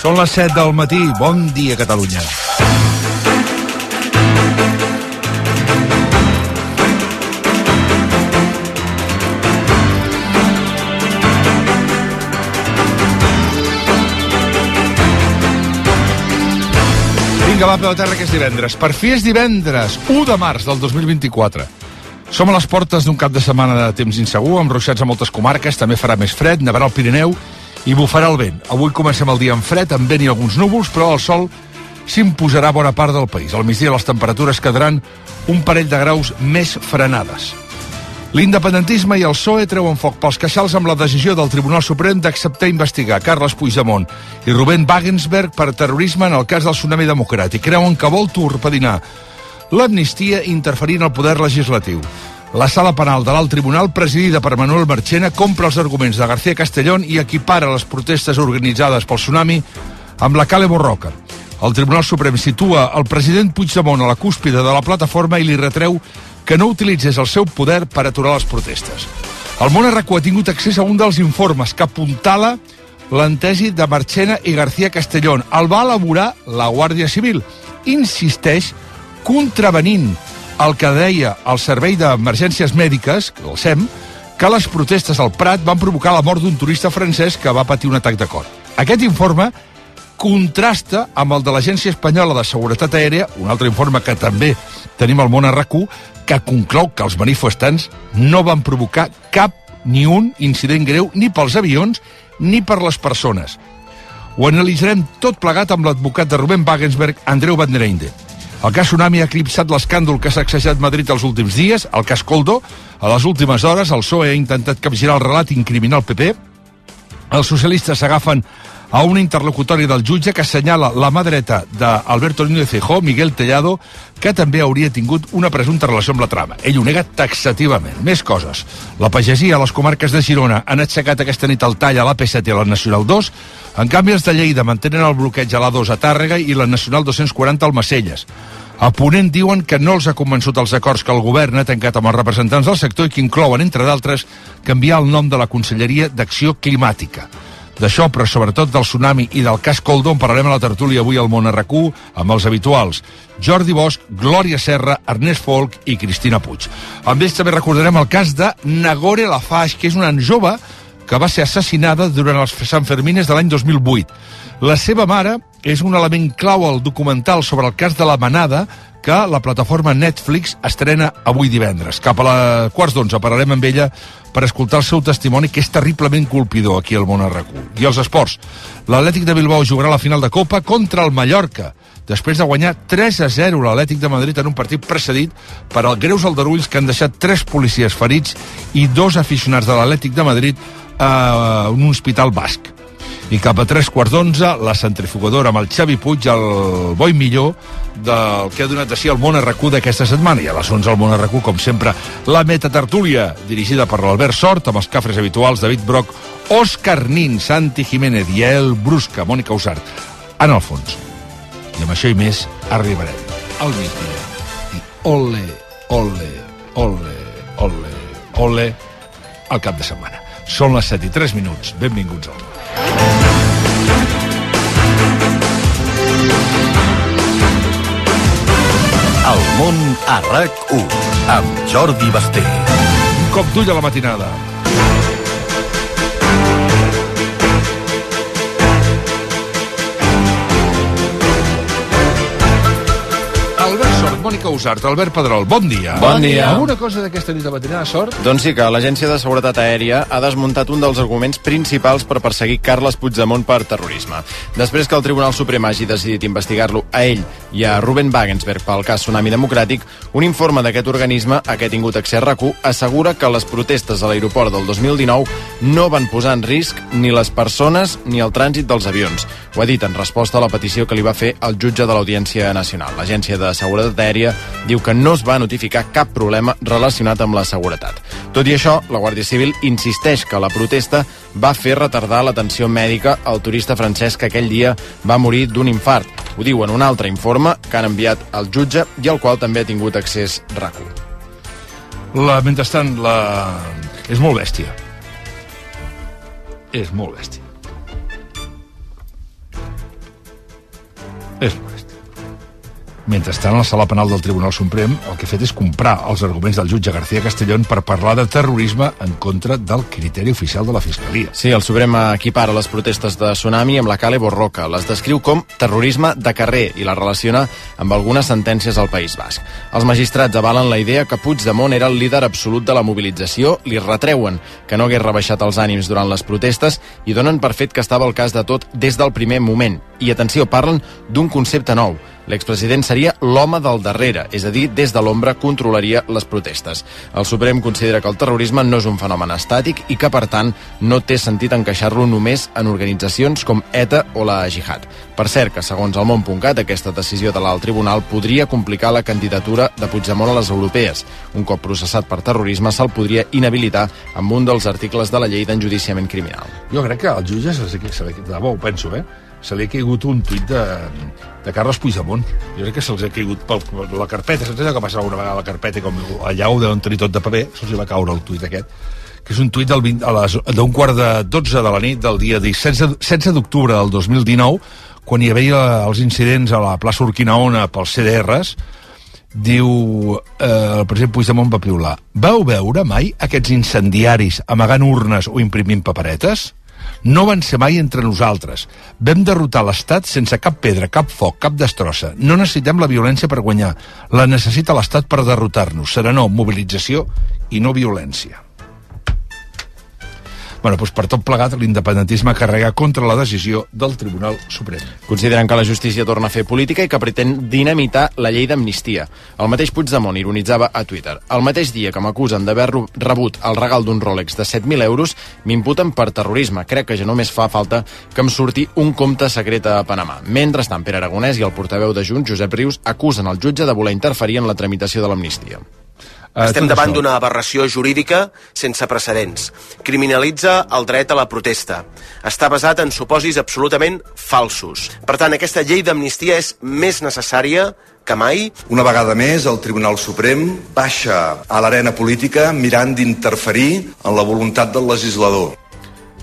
Són les 7 del matí. Bon dia, Catalunya. Vinga, va, peu a terra, que és divendres. Per fi és divendres, 1 de març del 2024. Som a les portes d'un cap de setmana de temps insegur, amb ruixats a moltes comarques, també farà més fred, nevarà el Pirineu i bufarà el vent. Avui comencem el dia amb fred, amb vent i alguns núvols, però el sol s'imposarà bona part del país. Al migdia les temperatures quedaran un parell de graus més frenades. L'independentisme i el PSOE treuen foc pels queixals amb la decisió del Tribunal Suprem d'acceptar investigar Carles Puigdemont i Rubén Wagensberg per terrorisme en el cas del tsunami democràtic. Creuen que vol torpedinar l'amnistia interferint al poder legislatiu. La sala penal de l'alt tribunal, presidida per Manuel Marchena, compra els arguments de García Castellón i equipara les protestes organitzades pel tsunami amb la Cale Borroca. El Tribunal Suprem situa el president Puigdemont a la cúspide de la plataforma i li retreu que no utilitzés el seu poder per aturar les protestes. El món arracó ha tingut accés a un dels informes que apuntala l'entesi de Marchena i García Castellón. El va elaborar la Guàrdia Civil. Insisteix contravenint el que deia el Servei d'Emergències Mèdiques, el SEM, que les protestes al Prat van provocar la mort d'un turista francès que va patir un atac de cor. Aquest informe contrasta amb el de l'Agència Espanyola de Seguretat Aèria, un altre informe que també tenim al món a rac que conclou que els manifestants no van provocar cap ni un incident greu ni pels avions ni per les persones. Ho analitzarem tot plegat amb l'advocat de Rubén Wagensberg, Andreu Van der Einde. El cas Tsunami ha eclipsat l'escàndol que s'ha sacsejat Madrid els últims dies, el cas Coldo. A les últimes hores, el PSOE ha intentat capgirar el relat i incriminar el PP. Els socialistes s'agafen a un interlocutori del jutge que assenyala la mà dreta d'Alberto Núñez Feijóo, Miguel Tellado, que també hauria tingut una presumpta relació amb la trama. Ell ho nega taxativament. Més coses. La pagesia a les comarques de Girona han aixecat aquesta nit el tall a l'AP7 i a la Nacional 2. En canvi, els de Lleida mantenen el bloqueig a l'A2 a Tàrrega i la Nacional 240 al Macelles. A Ponent diuen que no els ha convençut els acords que el govern ha tancat amb els representants del sector i que inclouen, entre d'altres, canviar el nom de la Conselleria d'Acció Climàtica. D'això, però sobretot del tsunami i del cas Coldo, en parlarem a la tertúlia avui al Món RQ amb els habituals. Jordi Bosch, Glòria Serra, Ernest Folk i Cristina Puig. Amb ells també recordarem el cas de Nagore Lafaix, que és una jove que va ser assassinada durant els Sant Fermines de l'any 2008. La seva mare és un element clau al documental sobre el cas de la manada que la plataforma Netflix estrena avui divendres. Cap a la quarts d'onze parlarem amb ella per escoltar el seu testimoni, que és terriblement colpidor aquí al món arracú. I els esports. L'Atlètic de Bilbao jugarà la final de Copa contra el Mallorca, després de guanyar 3 a 0 l'Atlètic de Madrid en un partit precedit per als greus aldarulls que han deixat tres policies ferits i dos aficionats de l'Atlètic de Madrid a un hospital basc. I cap a tres quarts d'onze, la centrifugadora amb el Xavi Puig, el boi millor del que ha donat si el món arracú d'aquesta setmana. I a les 11 al món arracú, com sempre, la metatertúlia, dirigida per l'Albert Sort, amb els cafres habituals, David Broc, Òscar Nin, Santi Jiménez, Yael Brusca, Mònica Usart. En el fons. I amb això i més arribarem al migdia. I ole, ole, ole, ole, ole, al cap de setmana. Són les 7 i 3 minuts. Benvinguts al món. Món a RAC1 amb Jordi Basté. Un cop d'ull a la matinada. Sort, Mònica Usart, Albert Pedrol, bon dia. Bon dia. Alguna cosa d'aquesta nit de matinada, Sort? Doncs sí que l'Agència de Seguretat Aèria ha desmuntat un dels arguments principals per perseguir Carles Puigdemont per terrorisme. Després que el Tribunal Suprem hagi decidit investigar-lo a ell i a Ruben Wagensberg pel cas Tsunami Democràtic, un informe d'aquest organisme, a què ha tingut accés RAC1, assegura que les protestes a l'aeroport del 2019 no van posar en risc ni les persones ni el trànsit dels avions. Ho ha dit en resposta a la petició que li va fer el jutge de l'Audiència Nacional. L'Agència de Seguretat Aèria diu que no es va notificar cap problema relacionat amb la seguretat. Tot i això, la Guàrdia Civil insisteix que la protesta va fer retardar l'atenció mèdica al turista francès que aquell dia va morir d'un infart. Ho diu en un altre informe que han enviat al jutge i al qual també ha tingut accés RAC1. La, mentrestant, la... és molt bèstia. És molt bèstia. És modest. Mentrestant, la sala penal del Tribunal Suprem el que ha fet és comprar els arguments del jutge García Castellón per parlar de terrorisme en contra del criteri oficial de la Fiscalia. Sí, el Suprem equipara les protestes de Tsunami amb la Cale Borroca. Les descriu com terrorisme de carrer i la relaciona amb algunes sentències al País Basc. Els magistrats avalen la idea que Puigdemont era el líder absolut de la mobilització, li retreuen que no hagués rebaixat els ànims durant les protestes i donen per fet que estava al cas de tot des del primer moment. I atenció, parlen d'un concepte nou, L'expresident seria l'home del darrere, és a dir, des de l'ombra controlaria les protestes. El Suprem considera que el terrorisme no és un fenomen estàtic i que, per tant, no té sentit encaixar-lo només en organitzacions com ETA o la Jihad. Per cert, que segons el món.cat, aquesta decisió de l'alt tribunal podria complicar la candidatura de Puigdemont a les europees. Un cop processat per terrorisme, se'l podria inhabilitar amb un dels articles de la llei d'enjudiciament criminal. Jo crec que el jutge, se li, se li, de debò, ho penso, eh? Se li ha caigut un tuit de, de Carles Puigdemont. Jo crec que se'ls ha caigut per la carpeta, saps allò que passa alguna vegada a la carpeta, com allà ho deuen tenir tot de paper, se'ls va caure el tuit aquest, que és un tuit d'un quart de 12 de la nit del dia 16, 16 d'octubre del 2019, quan hi havia els incidents a la plaça Urquinaona pels CDRs, diu eh, el president Puigdemont va piular vau veure mai aquests incendiaris amagant urnes o imprimint paperetes? No van ser mai entre nosaltres. Vam derrotar l'Estat sense cap pedra, cap foc, cap destrossa. No necessitem la violència per guanyar. La necessita l'Estat per derrotar-nos. Serenor, mobilització i no violència. Bueno, doncs per tot plegat, l'independentisme carrega contra la decisió del Tribunal Suprem. Consideren que la justícia torna a fer política i que pretén dinamitar la llei d'amnistia. El mateix Puigdemont ironitzava a Twitter. El mateix dia que m'acusen d'haver rebut el regal d'un Rolex de 7.000 euros, m'imputen per terrorisme. Crec que ja només fa falta que em surti un compte secret a Panamà. Mentrestant, Pere Aragonès i el portaveu de Junts, Josep Rius, acusen el jutge de voler interferir en la tramitació de l'amnistia. Uh, Estem davant d'una aberració jurídica sense precedents. Criminalitza el dret a la protesta. Està basat en supòsits absolutament falsos. Per tant, aquesta llei d'amnistia és més necessària que mai. Una vegada més, el Tribunal Suprem baixa a l'arena política mirant d'interferir en la voluntat del legislador.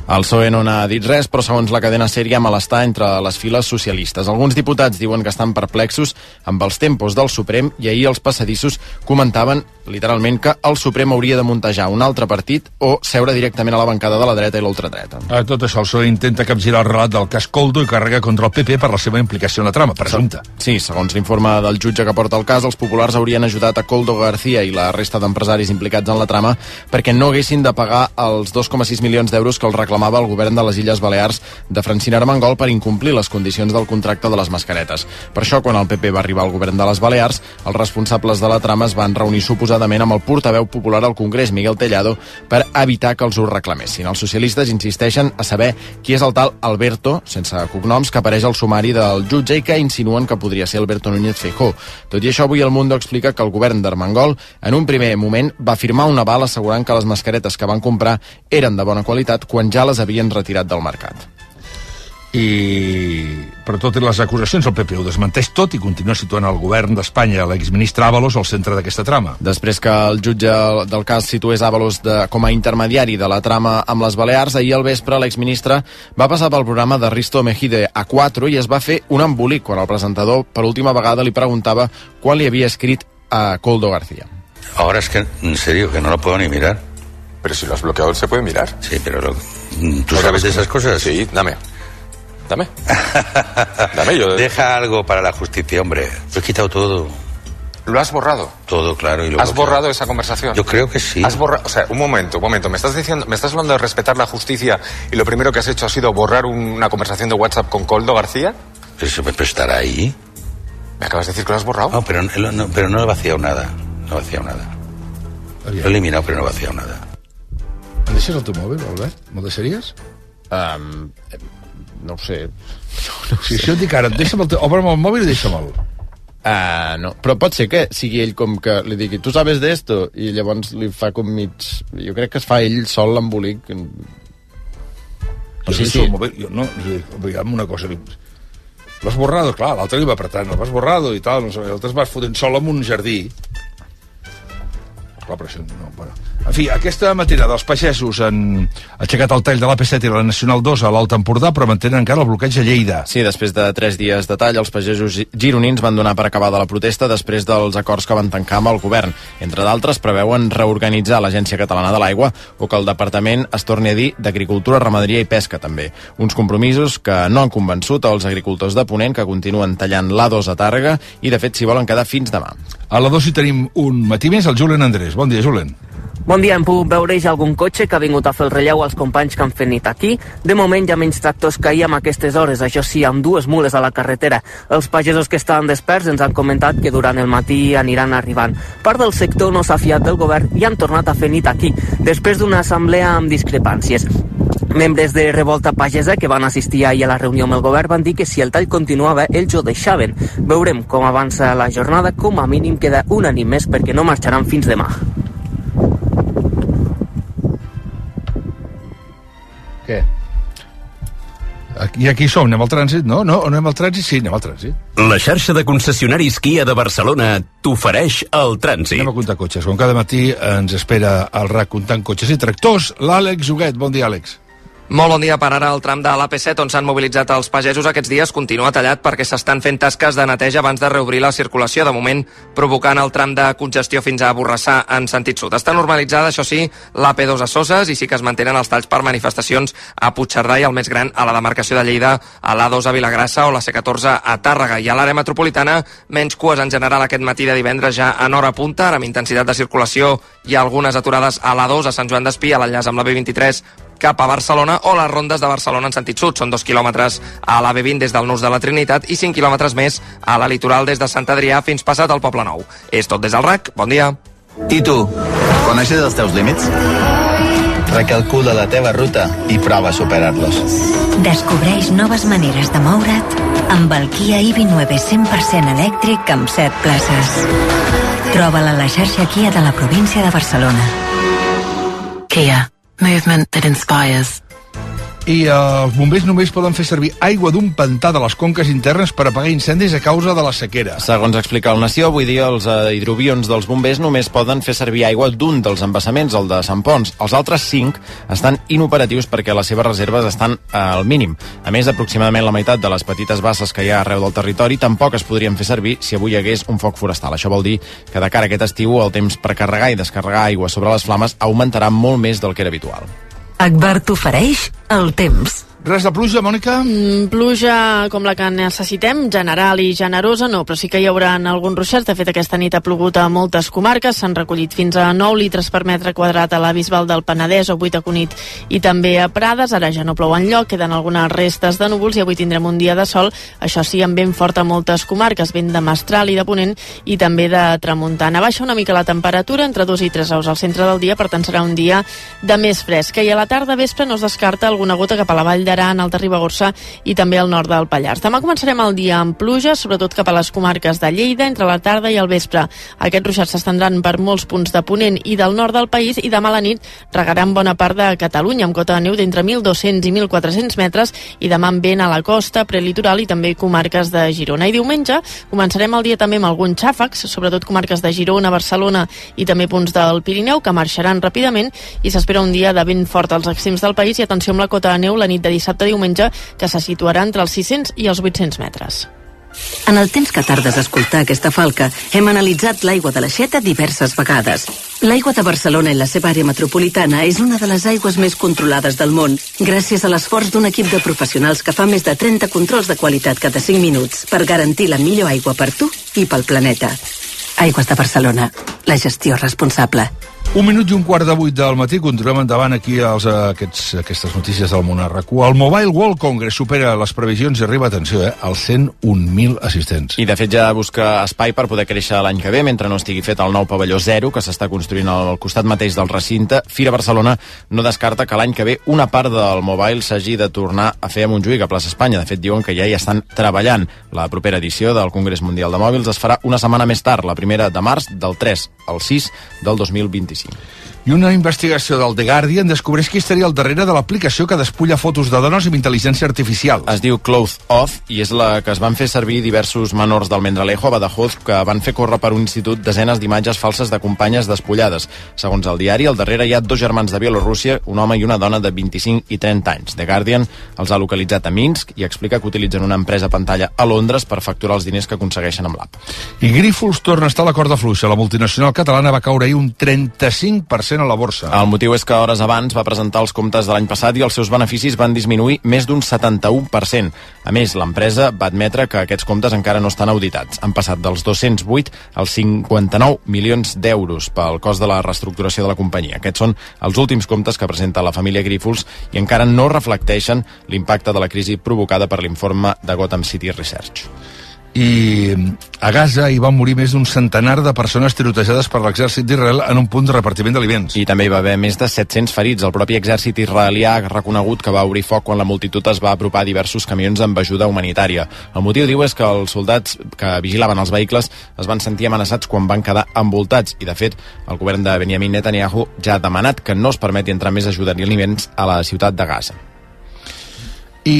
El PSOE no n'ha dit res, però segons la cadena sèria malestar entre les files socialistes. Alguns diputats diuen que estan perplexos amb els tempos del Suprem i ahir els passadissos comentaven literalment que el Suprem hauria de muntejar un altre partit o seure directament a la bancada de la dreta i l'ultradreta. A tot això, el PSOE intenta capgirar el relat del cas Coldo i carrega contra el PP per la seva implicació en la trama, presumpta. Sí, segons l'informe del jutge que porta el cas, els populars haurien ajudat a Coldo García i la resta d'empresaris implicats en la trama perquè no haguessin de pagar els 2,6 milions d'euros que els reclamava el govern de les Illes Balears de Francina Armengol per incomplir les condicions del contracte de les mascaretes. Per això, quan el PP va arribar al govern de les Balears, els responsables de la trama es van reunir suposadament amb el portaveu popular al Congrés, Miguel Tellado, per evitar que els ho reclamessin. Els socialistes insisteixen a saber qui és el tal Alberto, sense cognoms, que apareix al sumari del jutge i que insinuen que podria ser Alberto Núñez Feijó. Tot i això, avui el Mundo explica que el govern d'Armengol, en un primer moment, va firmar un aval assegurant que les mascaretes que van comprar eren de bona qualitat quan ja les havien retirat del mercat i per totes les acusacions el PP ho desmenteix tot i continua situant el govern d'Espanya l'exministre Ábalos al centre d'aquesta trama. Després que el jutge del cas situés Ábalos de, com a intermediari de la trama amb les Balears, ahir al vespre l'exministre va passar pel programa de Risto Mejide a 4 i es va fer un embolic quan el presentador per última vegada li preguntava quan li havia escrit a Coldo García. Ahora es que, en serio, que no lo puedo ni mirar. Pero si lo has bloqueado, se puede mirar. Sí, pero lo, ¿tú sabes de esas cosas? Sí, dame. Dame. dame yo. Deja algo para la justicia, hombre. Lo he quitado todo. ¿Lo has borrado? Todo, claro. Y lo ¿Has borrado esa conversación? Yo creo que sí. ¿Has borrado? O sea, un momento, un momento. Me estás diciendo, me estás hablando de respetar la justicia y lo primero que has hecho ha sido borrar una conversación de WhatsApp con Coldo García. Pero, pero estará ahí. ¿Me acabas de decir que lo has borrado? No, pero no, pero no he vaciado nada. No he vaciado nada. Lo he eliminado, pero no he vaciado nada. Deixes el mòbil, Albert? Me'l deixaries? Um, no ho sé. No, no si sé. això et dic ara, deixa'm el teu... Obre'm el mòbil i deixa'm-el. Uh, no, però pot ser que sigui ell com que li digui tu sabes d'esto i llavors li fa com mig jo crec que es fa ell sol l'embolic jo sí, sí. El mòbil, jo no, digue'm una cosa l'has borrado, clar, l'altre li va apretant l'has borrado i tal, no sé, l'altre es va fotent sol en un jardí Clar, però això no, bueno. En fi, aquesta matinada els pagesos han aixecat el tall de l'AP7 i la Nacional 2 a l'Alt Empordà, però mantenen encara el bloqueig a Lleida. Sí, després de tres dies de tall, els pagesos gironins van donar per acabada la protesta després dels acords que van tancar amb el govern. Entre d'altres, preveuen reorganitzar l'Agència Catalana de l'Aigua o que el departament es torni a dir d'Agricultura, Ramaderia i Pesca, també. Uns compromisos que no han convençut els agricultors de Ponent, que continuen tallant l'A2 a Tàrrega i, de fet, s'hi volen quedar fins demà. A la 2 hi tenim un matí més, el Julen Andrés. Bon dia, Julen. Bon dia, hem pogut veure ja algun cotxe que ha vingut a fer el relleu als companys que han fet nit aquí. De moment hi ha menys tractors que hi ha aquestes hores, això sí, amb dues mules a la carretera. Els pagesos que estaven desperts ens han comentat que durant el matí aniran arribant. Part del sector no s'ha fiat del govern i han tornat a fer nit aquí, després d'una assemblea amb discrepàncies. Membres de Revolta Pagesa que van assistir ahir a la reunió amb el govern van dir que si el tall continuava ells ho deixaven. Veurem com avança la jornada, com a mínim queda un any més perquè no marxaran fins demà. Què? I aquí som, anem al trànsit? No, no, anem al trànsit? Sí, anem al trànsit. La xarxa de concessionaris Kia de Barcelona t'ofereix el trànsit. Anem a comptar cotxes. Com cada matí ens espera el RAC comptant cotxes i tractors, l'Àlex Huguet. Bon dia, Àlex. Molt bon dia per ara. El tram de l'AP7 on s'han mobilitzat els pagesos aquests dies continua tallat perquè s'estan fent tasques de neteja abans de reobrir la circulació, de moment provocant el tram de congestió fins a Borrassà en sentit sud. Està normalitzada, això sí, l'AP2 a Soses i sí que es mantenen els talls per manifestacions a Puigcerdà i el més gran a la demarcació de Lleida, a l'A2 a Vilagrassa o la C14 a Tàrrega. I a l'àrea metropolitana, menys cues en general aquest matí de divendres ja en hora punta, ara amb intensitat de circulació i algunes aturades a l'A2 a Sant Joan d'Espí, a l'enllaç amb la B23 cap a Barcelona o les rondes de Barcelona en sentit sud. Són dos quilòmetres a la B20 des del Nus de la Trinitat i 5 quilòmetres més a la litoral des de Sant Adrià fins passat al Poble Nou. És tot des del RAC. Bon dia. I tu, coneixes els teus límits? Recalcula la teva ruta i prova a superar-los. Descobreix noves maneres de moure't amb el Kia EV9 100% elèctric amb 7 places. Troba-la a la xarxa Kia de la província de Barcelona. Kia. Movement that inspires. I eh, els bombers només poden fer servir aigua d'un pantà de les conques internes per apagar incendis a causa de la sequera. Segons explica el Nació, avui dia els eh, hidroavions dels bombers només poden fer servir aigua d'un dels embassaments, el de Sant Pons. Els altres cinc estan inoperatius perquè les seves reserves estan eh, al mínim. A més, aproximadament la meitat de les petites basses que hi ha arreu del territori tampoc es podrien fer servir si avui hi hagués un foc forestal. Això vol dir que de cara a aquest estiu el temps per carregar i descarregar aigua sobre les flames augmentarà molt més del que era habitual. Agbar t'ofereix el temps. Res de pluja, Mònica? Mm, pluja com la que necessitem, general i generosa, no, però sí que hi haurà alguns ruixats. De fet, aquesta nit ha plogut a moltes comarques, s'han recollit fins a 9 litres per metre quadrat a la Bisbal del Penedès o 8 a Cunit i també a Prades. Ara ja no plou en lloc, queden algunes restes de núvols i avui tindrem un dia de sol, això sí, amb vent fort a moltes comarques, vent de mestral i de ponent i també de tramuntana. Baixa una mica la temperatura, entre 2 i 3 graus al centre del dia, per tant serà un dia de més fresc. I a la tarda vespre no es descarta alguna gota cap a la vall d'Aran, Alta Ribagorça i també al nord del Pallars. Demà començarem el dia amb pluja, sobretot cap a les comarques de Lleida, entre la tarda i el vespre. Aquests ruixats s'estendran per molts punts de Ponent i del nord del país i demà a la nit regaran bona part de Catalunya amb cota de neu d'entre 1.200 i 1.400 metres i demà amb vent a la costa, prelitoral i també comarques de Girona. I diumenge començarem el dia també amb alguns xàfecs, sobretot comarques de Girona, Barcelona i també punts del Pirineu que marxaran ràpidament i s'espera un dia de vent fort als extrems del país i atenció amb la cota de neu la nit de dissabte a diumenge que se situarà entre els 600 i els 800 metres. En el temps que tardes a escoltar aquesta falca, hem analitzat l'aigua de l'aixeta diverses vegades. L'aigua de Barcelona i la seva àrea metropolitana és una de les aigües més controlades del món, gràcies a l'esforç d'un equip de professionals que fa més de 30 controls de qualitat cada 5 minuts per garantir la millor aigua per tu i pel planeta. Aigües de Barcelona, la gestió responsable. Un minut i un quart de vuit del matí, continuem endavant aquí als, aquests, aquestes notícies del món RAC1. El Mobile World Congress supera les previsions i arriba, atenció, eh, als 101.000 assistents. I de fet ja busca espai per poder créixer l'any que ve, mentre no estigui fet el nou pavelló zero, que s'està construint al costat mateix del recinte. Fira Barcelona no descarta que l'any que ve una part del Mobile s'hagi de tornar a fer a Montjuïc, a plaça Espanya. De fet, diuen que ja hi estan treballant. La propera edició del Congrés Mundial de Mòbils es farà una setmana més tard, la primera de març, del 3 al 6 del 2025. amazing. I una investigació del The Guardian descobreix qui estaria al darrere de l'aplicació que despulla fotos de dones amb intel·ligència artificial. Es diu Cloth Off i és la que es van fer servir diversos menors del Mendralejo a Badajoz que van fer córrer per un institut desenes d'imatges falses de companyes despullades. Segons el diari, al darrere hi ha dos germans de Bielorússia, un home i una dona de 25 i 30 anys. The Guardian els ha localitzat a Minsk i explica que utilitzen una empresa pantalla a Londres per facturar els diners que aconsegueixen amb l'app. I Grífols torna a estar a la corda fluixa. La multinacional catalana va caure ahir un 35% a la borsa. El motiu és que hores abans va presentar els comptes de l'any passat i els seus beneficis van disminuir més d'un 71%. A més, l'empresa va admetre que aquests comptes encara no estan auditats. Han passat dels 208 als 59 milions d'euros pel cost de la reestructuració de la companyia. Aquests són els últims comptes que presenta la família Grífols i encara no reflecteixen l'impacte de la crisi provocada per l'informe de Gotham City Research i a Gaza hi van morir més d'un centenar de persones tirotejades per l'exèrcit d'Israel en un punt de repartiment d'aliments. I també hi va haver més de 700 ferits. El propi exèrcit israelià ha reconegut que va obrir foc quan la multitud es va apropar a diversos camions amb ajuda humanitària. El motiu, diu, és que els soldats que vigilaven els vehicles es van sentir amenaçats quan van quedar envoltats i, de fet, el govern de Benjamin Netanyahu ja ha demanat que no es permeti entrar més ajuda ni aliments a la ciutat de Gaza. I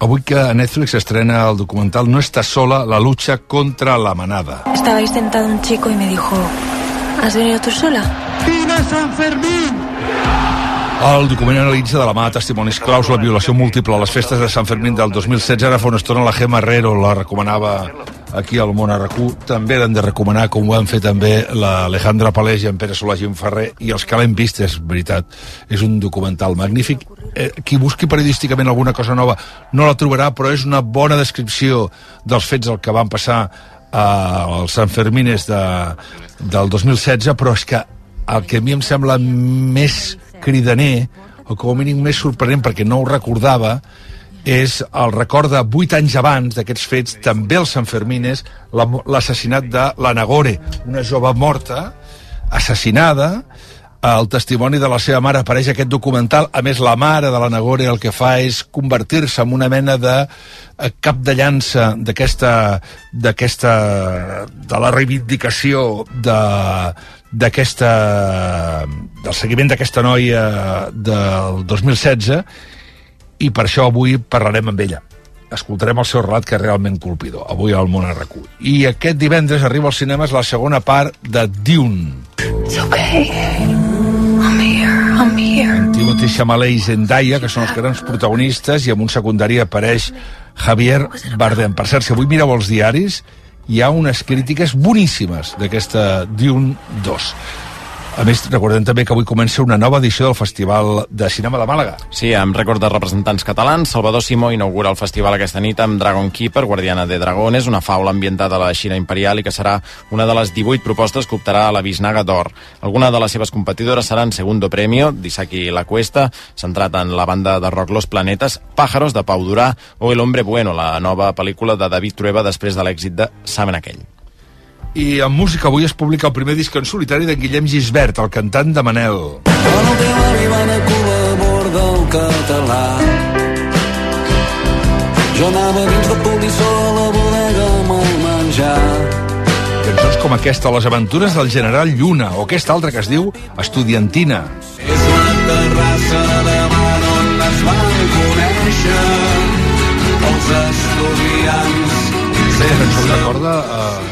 Avui que a Netflix estrena el documental No está sola, la lucha contra la manada. Estaba ahí sentado un chico y me dijo, ¿has venido tú sola? ¡Viva San Fermín! El document analitza de la mà de testimonis claus la violació múltiple a les festes de Sant Fermín del 2016. Ara fa una estona la Gemma Herrero la recomanava aquí al món RQ. També l'hem de recomanar, com ho han fet també l'Alejandra Paleix i en Pere Solà i Ferrer, i els que l'hem vist, és veritat. És un documental magnífic. Eh, qui busqui periodísticament alguna cosa nova no la trobarà, però és una bona descripció dels fets el que van passar eh, als Sant Fermines de, del 2016, però és que el que a mi em sembla més cridaner, o com a mínim més sorprenent perquè no ho recordava, és el record de 8 anys abans d'aquests fets, també els Sanfermines, l'assassinat de la Nagore, una jove morta, assassinada, el testimoni de la seva mare apareix aquest documental. A més, la mare de la Nagore el que fa és convertir-se en una mena de eh, cap de llança d'aquesta d'aquesta de la reivindicació de d'aquesta del seguiment d'aquesta noia del 2016 i per això avui parlarem amb ella escoltarem el seu relat que és realment colpidor avui al món RQ i aquest divendres arriba als cinemes la segona part de Dune It's okay. I'm here. I'm here. Timothy Chalamet i Zendaya, que són els grans protagonistes, i en un secundari apareix Javier Bardem. Per cert, si avui mireu els diaris, hi ha unes crítiques boníssimes d'aquesta Dune 2. A més, recordem també que avui comença una nova edició del Festival de Cinema de Màlaga. Sí, amb rècord de representants catalans, Salvador Simó inaugura el festival aquesta nit amb Dragon Keeper, Guardiana de Dragones, una faula ambientada a la Xina imperial i que serà una de les 18 propostes que optarà a la Bisnaga d'Or. Alguna de les seves competidores seran Segundo Premio, d'Isaki La Cuesta, centrat en la banda de rock Los Planetes, Pájaros, de Pau Durà, o El Hombre Bueno, la nova pel·lícula de David Trueba després de l'èxit de Saben aquell. I en música avui es publica el primer disc en solitari de Guillem Gisbert, el cantant de Manel. Quan el teu va a Cuba a bord del català Jo anava dins de polissó a la bodega amb el menjar Cançons com aquesta, Les aventures del general Lluna, o aquesta altra que es diu Estudiantina. És la terrassa de mar on es van conèixer els estudiants Aquesta cançó recorda eh,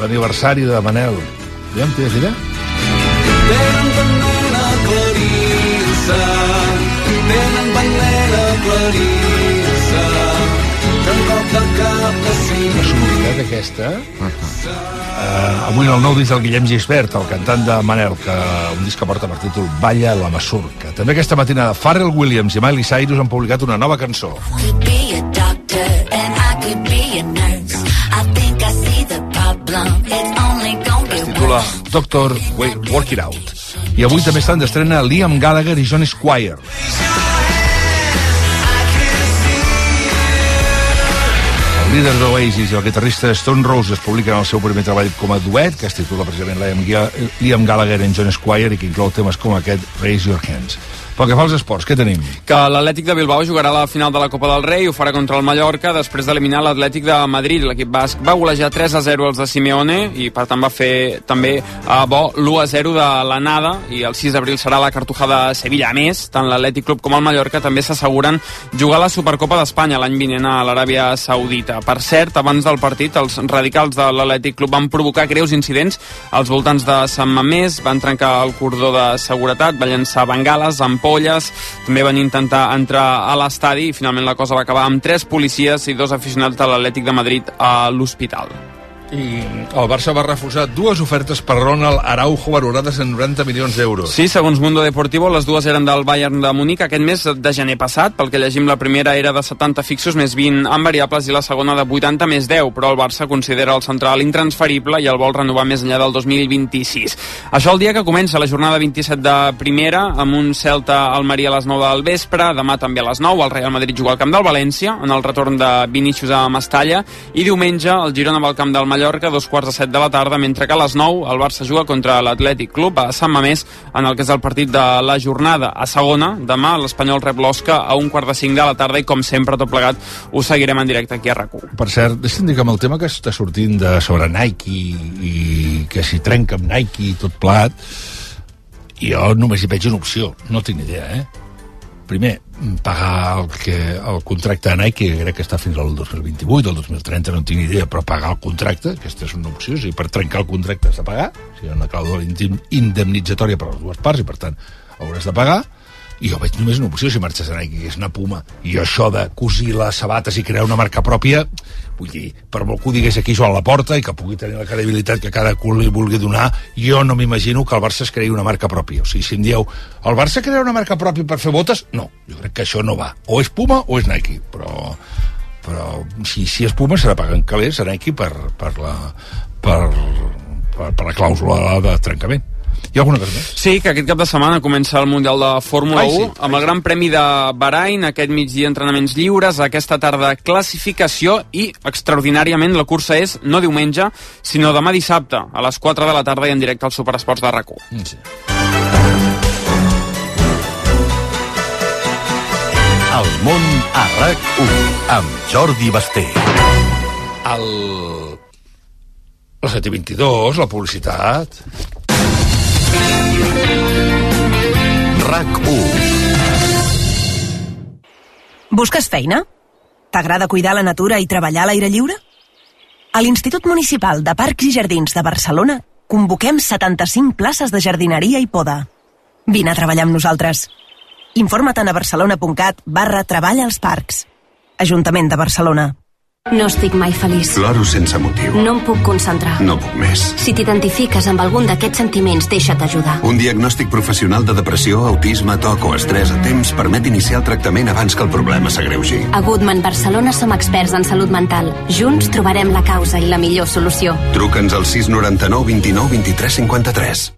l'aniversari de Manel. Aviam, tens idea? Tenen bandera clarissa, tenen bandera clarissa, que en cop de cap de cinc... La sonoritat aquesta... Uh, avui en el nou disc del Guillem Gisbert, el cantant de Manel, que un disc que porta per títol Balla la Masurca. També aquesta matinada Pharrell Williams i Miley Cyrus han publicat una nova cançó. could be Doctor Work It Out. I avui també estan d'estrena Liam Gallagher i John Squire. El líder d'Oasis i el guitarrista Stone Roses publiquen el seu primer treball com a duet, que es titula precisament Liam, Ga- Liam Gallagher and John Squire i que inclou temes com aquest Raise Your Hands. Pel que fa als esports, què tenim? Que l'Atlètic de Bilbao jugarà la final de la Copa del Rei ho farà contra el Mallorca després d'eliminar l'Atlètic de Madrid. L'equip basc va golejar 3 a 0 els de Simeone i per tant va fer també uh, bo l'1 a 0 de l'anada i el 6 d'abril serà la Cartuja de Sevilla. A més, tant l'Atlètic Club com el Mallorca també s'asseguren jugar la Supercopa d'Espanya l'any vinent a l'Aràbia Saudita. Per cert, abans del partit, els radicals de l'Atlètic Club van provocar greus incidents als voltants de Sant Mamés, van trencar el cordó de seguretat, van llançar bengales, ampolles, també van intentar entrar a l'estadi i finalment la cosa va acabar amb tres policies i dos aficionats de l'Atlètic de Madrid a l'hospital. I el Barça va refusar dues ofertes per Ronald Araujo valorades en 90 milions d'euros. Sí, segons Mundo Deportivo, les dues eren del Bayern de Múnich aquest mes de gener passat. Pel que llegim, la primera era de 70 fixos més 20 en variables i la segona de 80 més 10, però el Barça considera el central intransferible i el vol renovar més enllà del 2026. Això el dia que comença la jornada 27 de primera, amb un Celta al Maria a les 9 del vespre, demà també a les 9 el Real Madrid juga al camp del València, en el retorn de Vinícius a Mestalla, i diumenge el Girona va al camp del Mallorca dos quarts de set de la tarda, mentre que a les 9 el Barça juga contra l'Atlètic Club a Sant Mamés en el que és el partit de la jornada. A segona, demà l'Espanyol rep l'Osca a un quart de cinc de la tarda i com sempre tot plegat ho seguirem en directe aquí a rac Per cert, deixa'm dir que amb el tema que està sortint de sobre Nike i, i que si trenca amb Nike i tot plat, jo només hi veig una opció, no tinc idea, eh? Primer, pagar el, que, el contracte de Nike, que crec que està fins al 2028, el 2030, no tinc idea, però pagar el contracte, aquesta és una opció, o sigui, per trencar el contracte has de pagar, o sigui, una clàusula indemnitzatòria per a les dues parts, i per tant hauràs de pagar, i jo veig només una opció si marxes a Nike, que és una puma. I això de cosir les sabates i crear una marca pròpia, vull dir, per molt que ho digués aquí Joan Laporta i que pugui tenir la credibilitat que cada cul li vulgui donar, jo no m'imagino que el Barça es creï una marca pròpia. O sigui, si em dieu, el Barça crea una marca pròpia per fer botes? No, jo crec que això no va. O és Puma o és Nike, però però si, si és Puma serà pagant calés a Nike per, per, la, per, per, per la clàusula de trencament. Hi ha alguna cosa més? Sí, que aquest cap de setmana comença el Mundial de Fórmula Ai, sí, 1 amb el Gran Premi de Bahrain, aquest migdia entrenaments lliures, aquesta tarda classificació i, extraordinàriament, la cursa és no diumenge, sinó demà dissabte, a les 4 de la tarda i en directe al Superesports de rac Sí. El món a RAC1 amb Jordi Basté. El... El 722, la publicitat... RAC1 Busques feina? T'agrada cuidar la natura i treballar a l'aire lliure? A l'Institut Municipal de Parcs i Jardins de Barcelona convoquem 75 places de jardineria i poda. Vine a treballar amb nosaltres. Informa't a barcelona.cat barra treballa als parcs. Ajuntament de Barcelona. No estic mai feliç. Ploro sense motiu. No em puc concentrar. No puc més. Si t'identifiques amb algun d'aquests sentiments, deixa't ajudar. Un diagnòstic professional de depressió, autisme, toc o estrès a temps permet iniciar el tractament abans que el problema s'agreugi. A Goodman Barcelona som experts en salut mental. Junts trobarem la causa i la millor solució. Truca'ns al 699 29 23 53.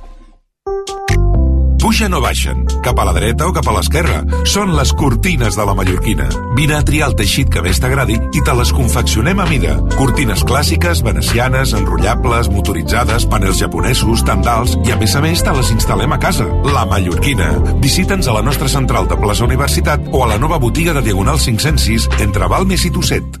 Pugen o baixen, cap a la dreta o cap a l'esquerra. Són les cortines de la mallorquina. Vine a triar el teixit que més t'agradi i te les confeccionem a mida. Cortines clàssiques, venecianes, enrotllables, motoritzades, panels japonesos, tendals i a més a més te les instal·lem a casa. La Mallorquina. Visita'ns a la nostra central de plaça Universitat o a la nova botiga de Diagonal 506 entre Balmes i Tosset.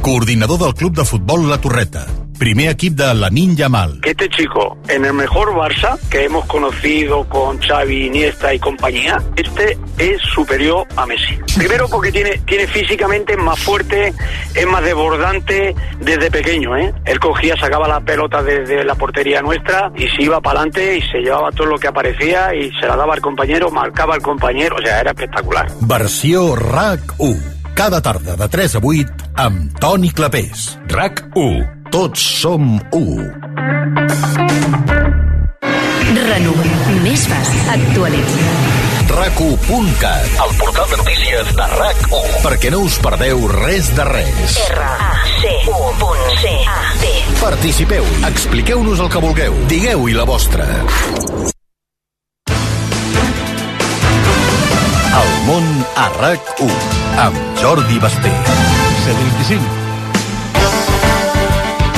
coordinador del Club de Futbol La Torreta. primer equip de Lamin Yamal. Que este chico, en el mejor Barça que hemos conocido con Xavi, Iniesta y compañía, este es superior a Messi. Primero porque tiene, tiene físicamente más fuerte, es más desbordante desde pequeño, ¿eh? Él cogía, sacaba la pelota desde la portería nuestra y se iba para adelante y se llevaba todo lo que aparecía y se la daba al compañero, marcaba al compañero, o sea, era espectacular. Versió RAC1. Cada tarda de 3 a 8 amb Toni Clapés. RAC1. Tots som 1. Renova. Més fas. Actualitza. RAC1.cat El portal de notícies de RAC1 Perquè no us perdeu res de res R-A-C-U.C-A-T Participeu, expliqueu-nos el que vulgueu Digueu-hi la vostra món a RAC1 Amb Jordi Basté. 725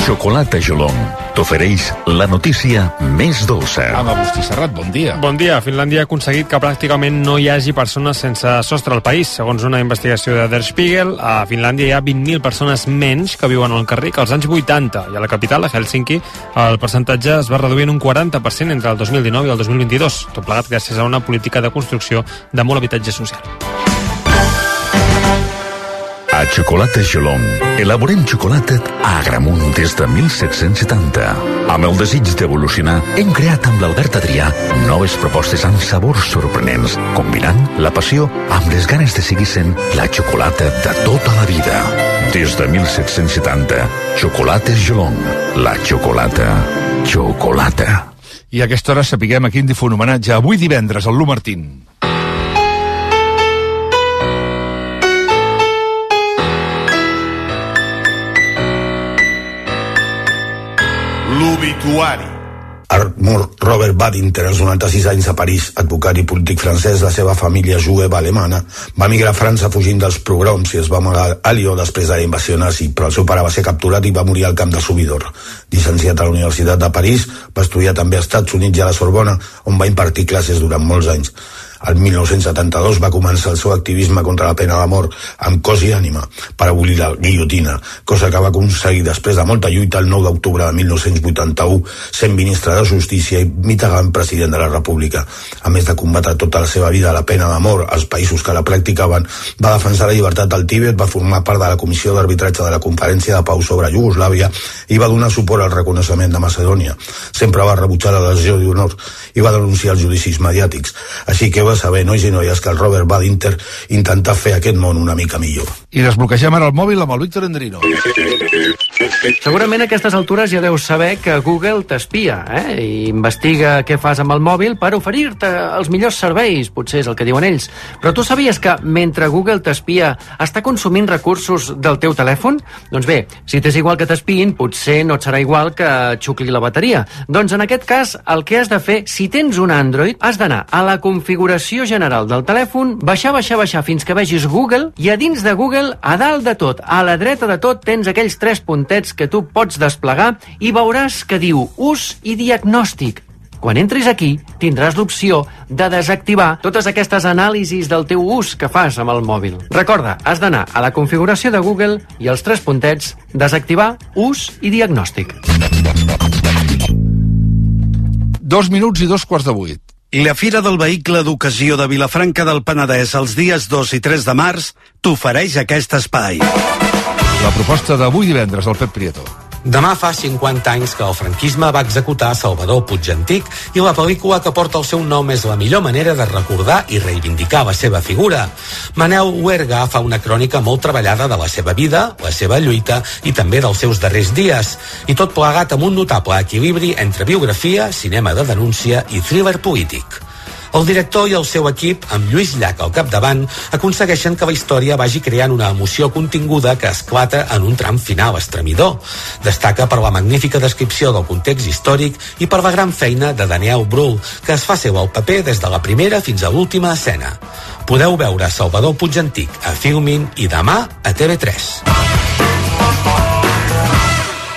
Xocolata Jolong t'ofereix la notícia més dolça. Amb Agustí Serrat, bon dia. Bon dia. Finlàndia ha aconseguit que pràcticament no hi hagi persones sense sostre al país. Segons una investigació de Der Spiegel, a Finlàndia hi ha 20.000 persones menys que viuen al carrer que als anys 80. I a la capital, a Helsinki, el percentatge es va reduir en un 40% entre el 2019 i el 2022. Tot plegat gràcies a una política de construcció de molt habitatge social. Xocolata Jolong elaborem xocolata a Agramunt des de 1770. Amb el desig d'evolucionar, hem creat amb l'Albert Adrià noves propostes amb sabors sorprenents, combinant la passió amb les ganes de seguir sent la xocolata de tota la vida. Des de 1770, Xocolates Jolong, la xocolata, xocolata. I a aquesta hora sapiguem a quin difon homenatge avui divendres al Lu Martín. L'obituari. Arthur Robert Badinter, als 96 anys a París, advocat i polític francès, la seva família jueva alemana, va migrar a França fugint dels pogroms i es va amagar a Lió després de la invasió nazi, però el seu pare va ser capturat i va morir al camp de Subidor. Llicenciat a la Universitat de París, va estudiar també als Estats Units i a la Sorbona, on va impartir classes durant molts anys. El 1972 va començar el seu activisme contra la pena de mort amb cos i ànima per abolir la guillotina, cosa que va aconseguir després de molta lluita el 9 d'octubre de 1981 sent ministre de Justícia i Mitterrand president de la República. A més de combatre tota la seva vida la pena de mort als països que la practicaven, va defensar la llibertat del Tíbet, va formar part de la Comissió d'Arbitratge de la Conferència de Pau sobre Iugoslàvia i va donar suport al reconeixement de Macedònia. Sempre va rebutjar la lesió d'honor i va denunciar els judicis mediàtics. Així que va saber, nois i noies, que el Robert Badinter intenta fer aquest món una mica millor. I desbloquegem ara el mòbil amb el Víctor Endrino. Segurament a aquestes altures ja deus saber que Google t'espia eh? i investiga què fas amb el mòbil per oferir-te els millors serveis, potser és el que diuen ells. Però tu sabies que mentre Google t'espia està consumint recursos del teu telèfon? Doncs bé, si t'és igual que t'espiïn, potser no et serà igual que xucli la bateria. Doncs en aquest cas, el que has de fer, si tens un Android, has d'anar a la configuració general del telèfon, baixar, baixar, baixar fins que vegis Google i a dins de Google, a dalt de tot, a la dreta de tot, tens aquells tres puntets que tu pots desplegar i veuràs que diu ús i diagnòstic. Quan entris aquí, tindràs l'opció de desactivar totes aquestes anàlisis del teu ús que fas amb el mòbil. Recorda, has d'anar a la configuració de Google i els tres puntets, desactivar ús i diagnòstic. Dos minuts i dos quarts de vuit. La Fira del Vehicle d'Ocasió de Vilafranca del Penedès els dies 2 i 3 de març t'ofereix aquest espai. La proposta d'avui divendres del Pep Prieto. Demà fa 50 anys que el franquisme va executar Salvador Puig Antic i la pel·lícula que porta el seu nom és la millor manera de recordar i reivindicar la seva figura. Manel Huerga fa una crònica molt treballada de la seva vida, la seva lluita i també dels seus darrers dies, i tot plegat amb un notable equilibri entre biografia, cinema de denúncia i thriller polític. El director i el seu equip, amb Lluís Llach al capdavant, aconsegueixen que la història vagi creant una emoció continguda que esclata en un tram final estremidor. Destaca per la magnífica descripció del context històric i per la gran feina de Daniel Brühl, que es fa seu al paper des de la primera fins a l'última escena. Podeu veure Salvador Puig Antic a Filmin i demà a TV3.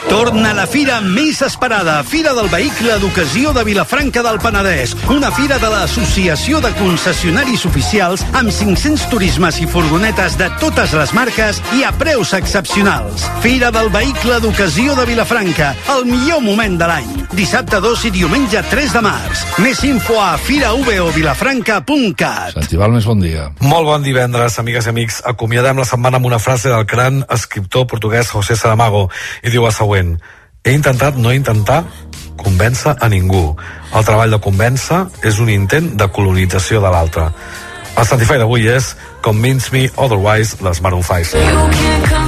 Torna la fira més esperada, Fira del Vehicle d'Ocasió de Vilafranca del Penedès. Una fira de l'Associació de Concessionaris Oficials amb 500 turismes i furgonetes de totes les marques i a preus excepcionals. Fira del Vehicle d'Ocasió de Vilafranca, el millor moment de l'any. Dissabte 2 i diumenge 3 de març. Més info a firavovilafranca.cat. Santival, més bon dia. Molt bon divendres, amigues i amics. Acomiadem la setmana amb una frase del gran escriptor portuguès José Saramago i diu el següent. He intentat no intentar convèncer a ningú. El treball de convèncer és un intent de colonització de l'altre. El Santify d'avui és Convince Me Otherwise, les Maroon 5.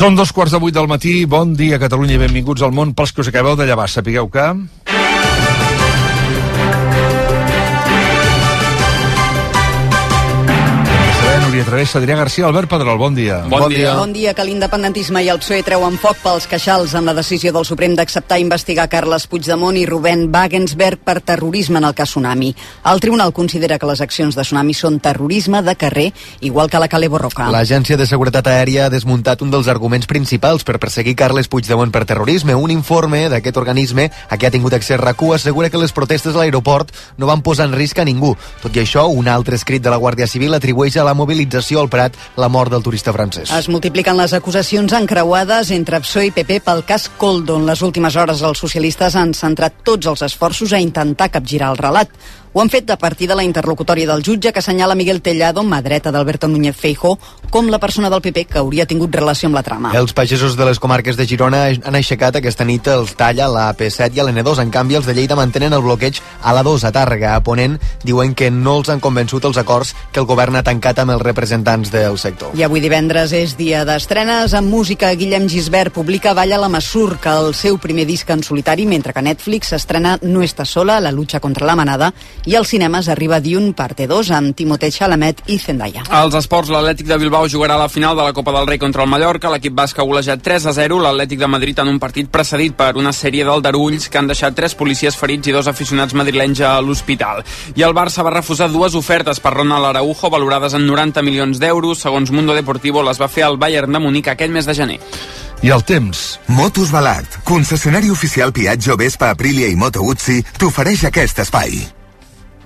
Són dos quarts de vuit del matí. Bon dia, Catalunya, i benvinguts al món. Pels que us acabeu de llevar, sapigueu que... Núria Travessa, Adrià García, Albert Pedrol, bon dia. Bon, bon dia. Bon dia, que l'independentisme i el PSOE treuen foc pels queixals en la decisió del Suprem d'acceptar investigar Carles Puigdemont i Rubén Wagensberg per terrorisme en el cas Tsunami. El tribunal considera que les accions de Tsunami són terrorisme de carrer, igual que la Cale Borroca. L'Agència de Seguretat Aèria ha desmuntat un dels arguments principals per perseguir Carles Puigdemont per terrorisme. Un informe d'aquest organisme, a què ha tingut accés RACU, assegura que les protestes a l'aeroport no van posar en risc a ningú. Tot i això, un altre escrit de la Guàrdia Civil atribueix a la mobilització al Prat la mort del turista francès. Es multipliquen les acusacions encreuades entre PSOE i PP pel cas Coldo. En les últimes hores els socialistes han centrat tots els esforços a intentar capgirar el relat. Ho han fet a partir de la interlocutòria del jutge que assenyala Miguel Tellado, mà dreta d'Alberto Núñez Feijó, com la persona del PP que hauria tingut relació amb la trama. Els pagesos de les comarques de Girona han aixecat aquesta nit els talla la AP7 i a l'N2. En canvi, els de Lleida mantenen el bloqueig a la 2 a Tàrrega. A Ponent diuen que no els han convençut els acords que el govern ha tancat amb els representants del sector. I avui divendres és dia d'estrenes. En música, Guillem Gisbert publica Balla la Massurca, el seu primer disc en solitari, mentre que Netflix estrena No està sola, la lucha contra la manada, i als cinemes arriba Dune Parte 2 amb Timothée Chalamet i Zendaya. Als esports, l'Atlètic de Bilbao jugarà la final de la Copa del Rei contra el Mallorca. L'equip basc ha golejat 3 a 0 l'Atlètic de Madrid en un partit precedit per una sèrie d'aldarulls que han deixat tres policies ferits i dos aficionats madrilenys a l'hospital. I el Barça va refusar dues ofertes per Ronald Araujo valorades en 90 milions d'euros. Segons Mundo Deportivo, les va fer el Bayern de Múnich aquest mes de gener. I el temps. Motos Balart, concessionari oficial Piaggio, Vespa, Aprilia i Moto Guzzi, t'ofereix aquest espai.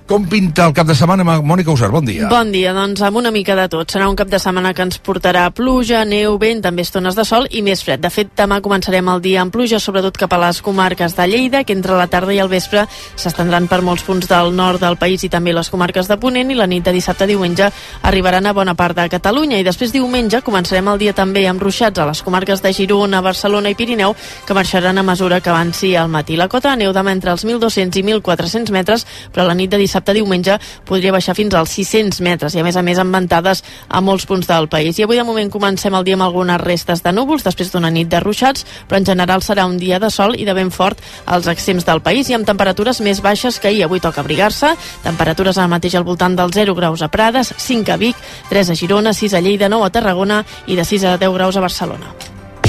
Com pinta el cap de setmana, Mònica Usar? Bon dia. Bon dia, doncs amb una mica de tot. Serà un cap de setmana que ens portarà pluja, neu, vent, també estones de sol i més fred. De fet, demà començarem el dia amb pluja, sobretot cap a les comarques de Lleida, que entre la tarda i el vespre s'estendran per molts punts del nord del país i també les comarques de Ponent i la nit de dissabte a diumenge arribaran a bona part de Catalunya i després diumenge començarem el dia també amb ruixats a les comarques de Girona, Barcelona i Pirineu que marxaran a mesura que avanci al matí. La cota de neu demà entre els 1.200 i 1.400 metres, però la nit de dissabte a diumenge podria baixar fins als 600 metres i a més a més amb ventades a molts punts del país. I avui de moment comencem el dia amb algunes restes de núvols després d'una nit de ruixats, però en general serà un dia de sol i de vent fort als extrems del país i amb temperatures més baixes que ahir. Avui toca abrigar-se, temperatures al mateix al voltant dels 0 graus a Prades, 5 a Vic, 3 a Girona, 6 a Lleida, 9 a Tarragona i de 6 a 10 graus a Barcelona.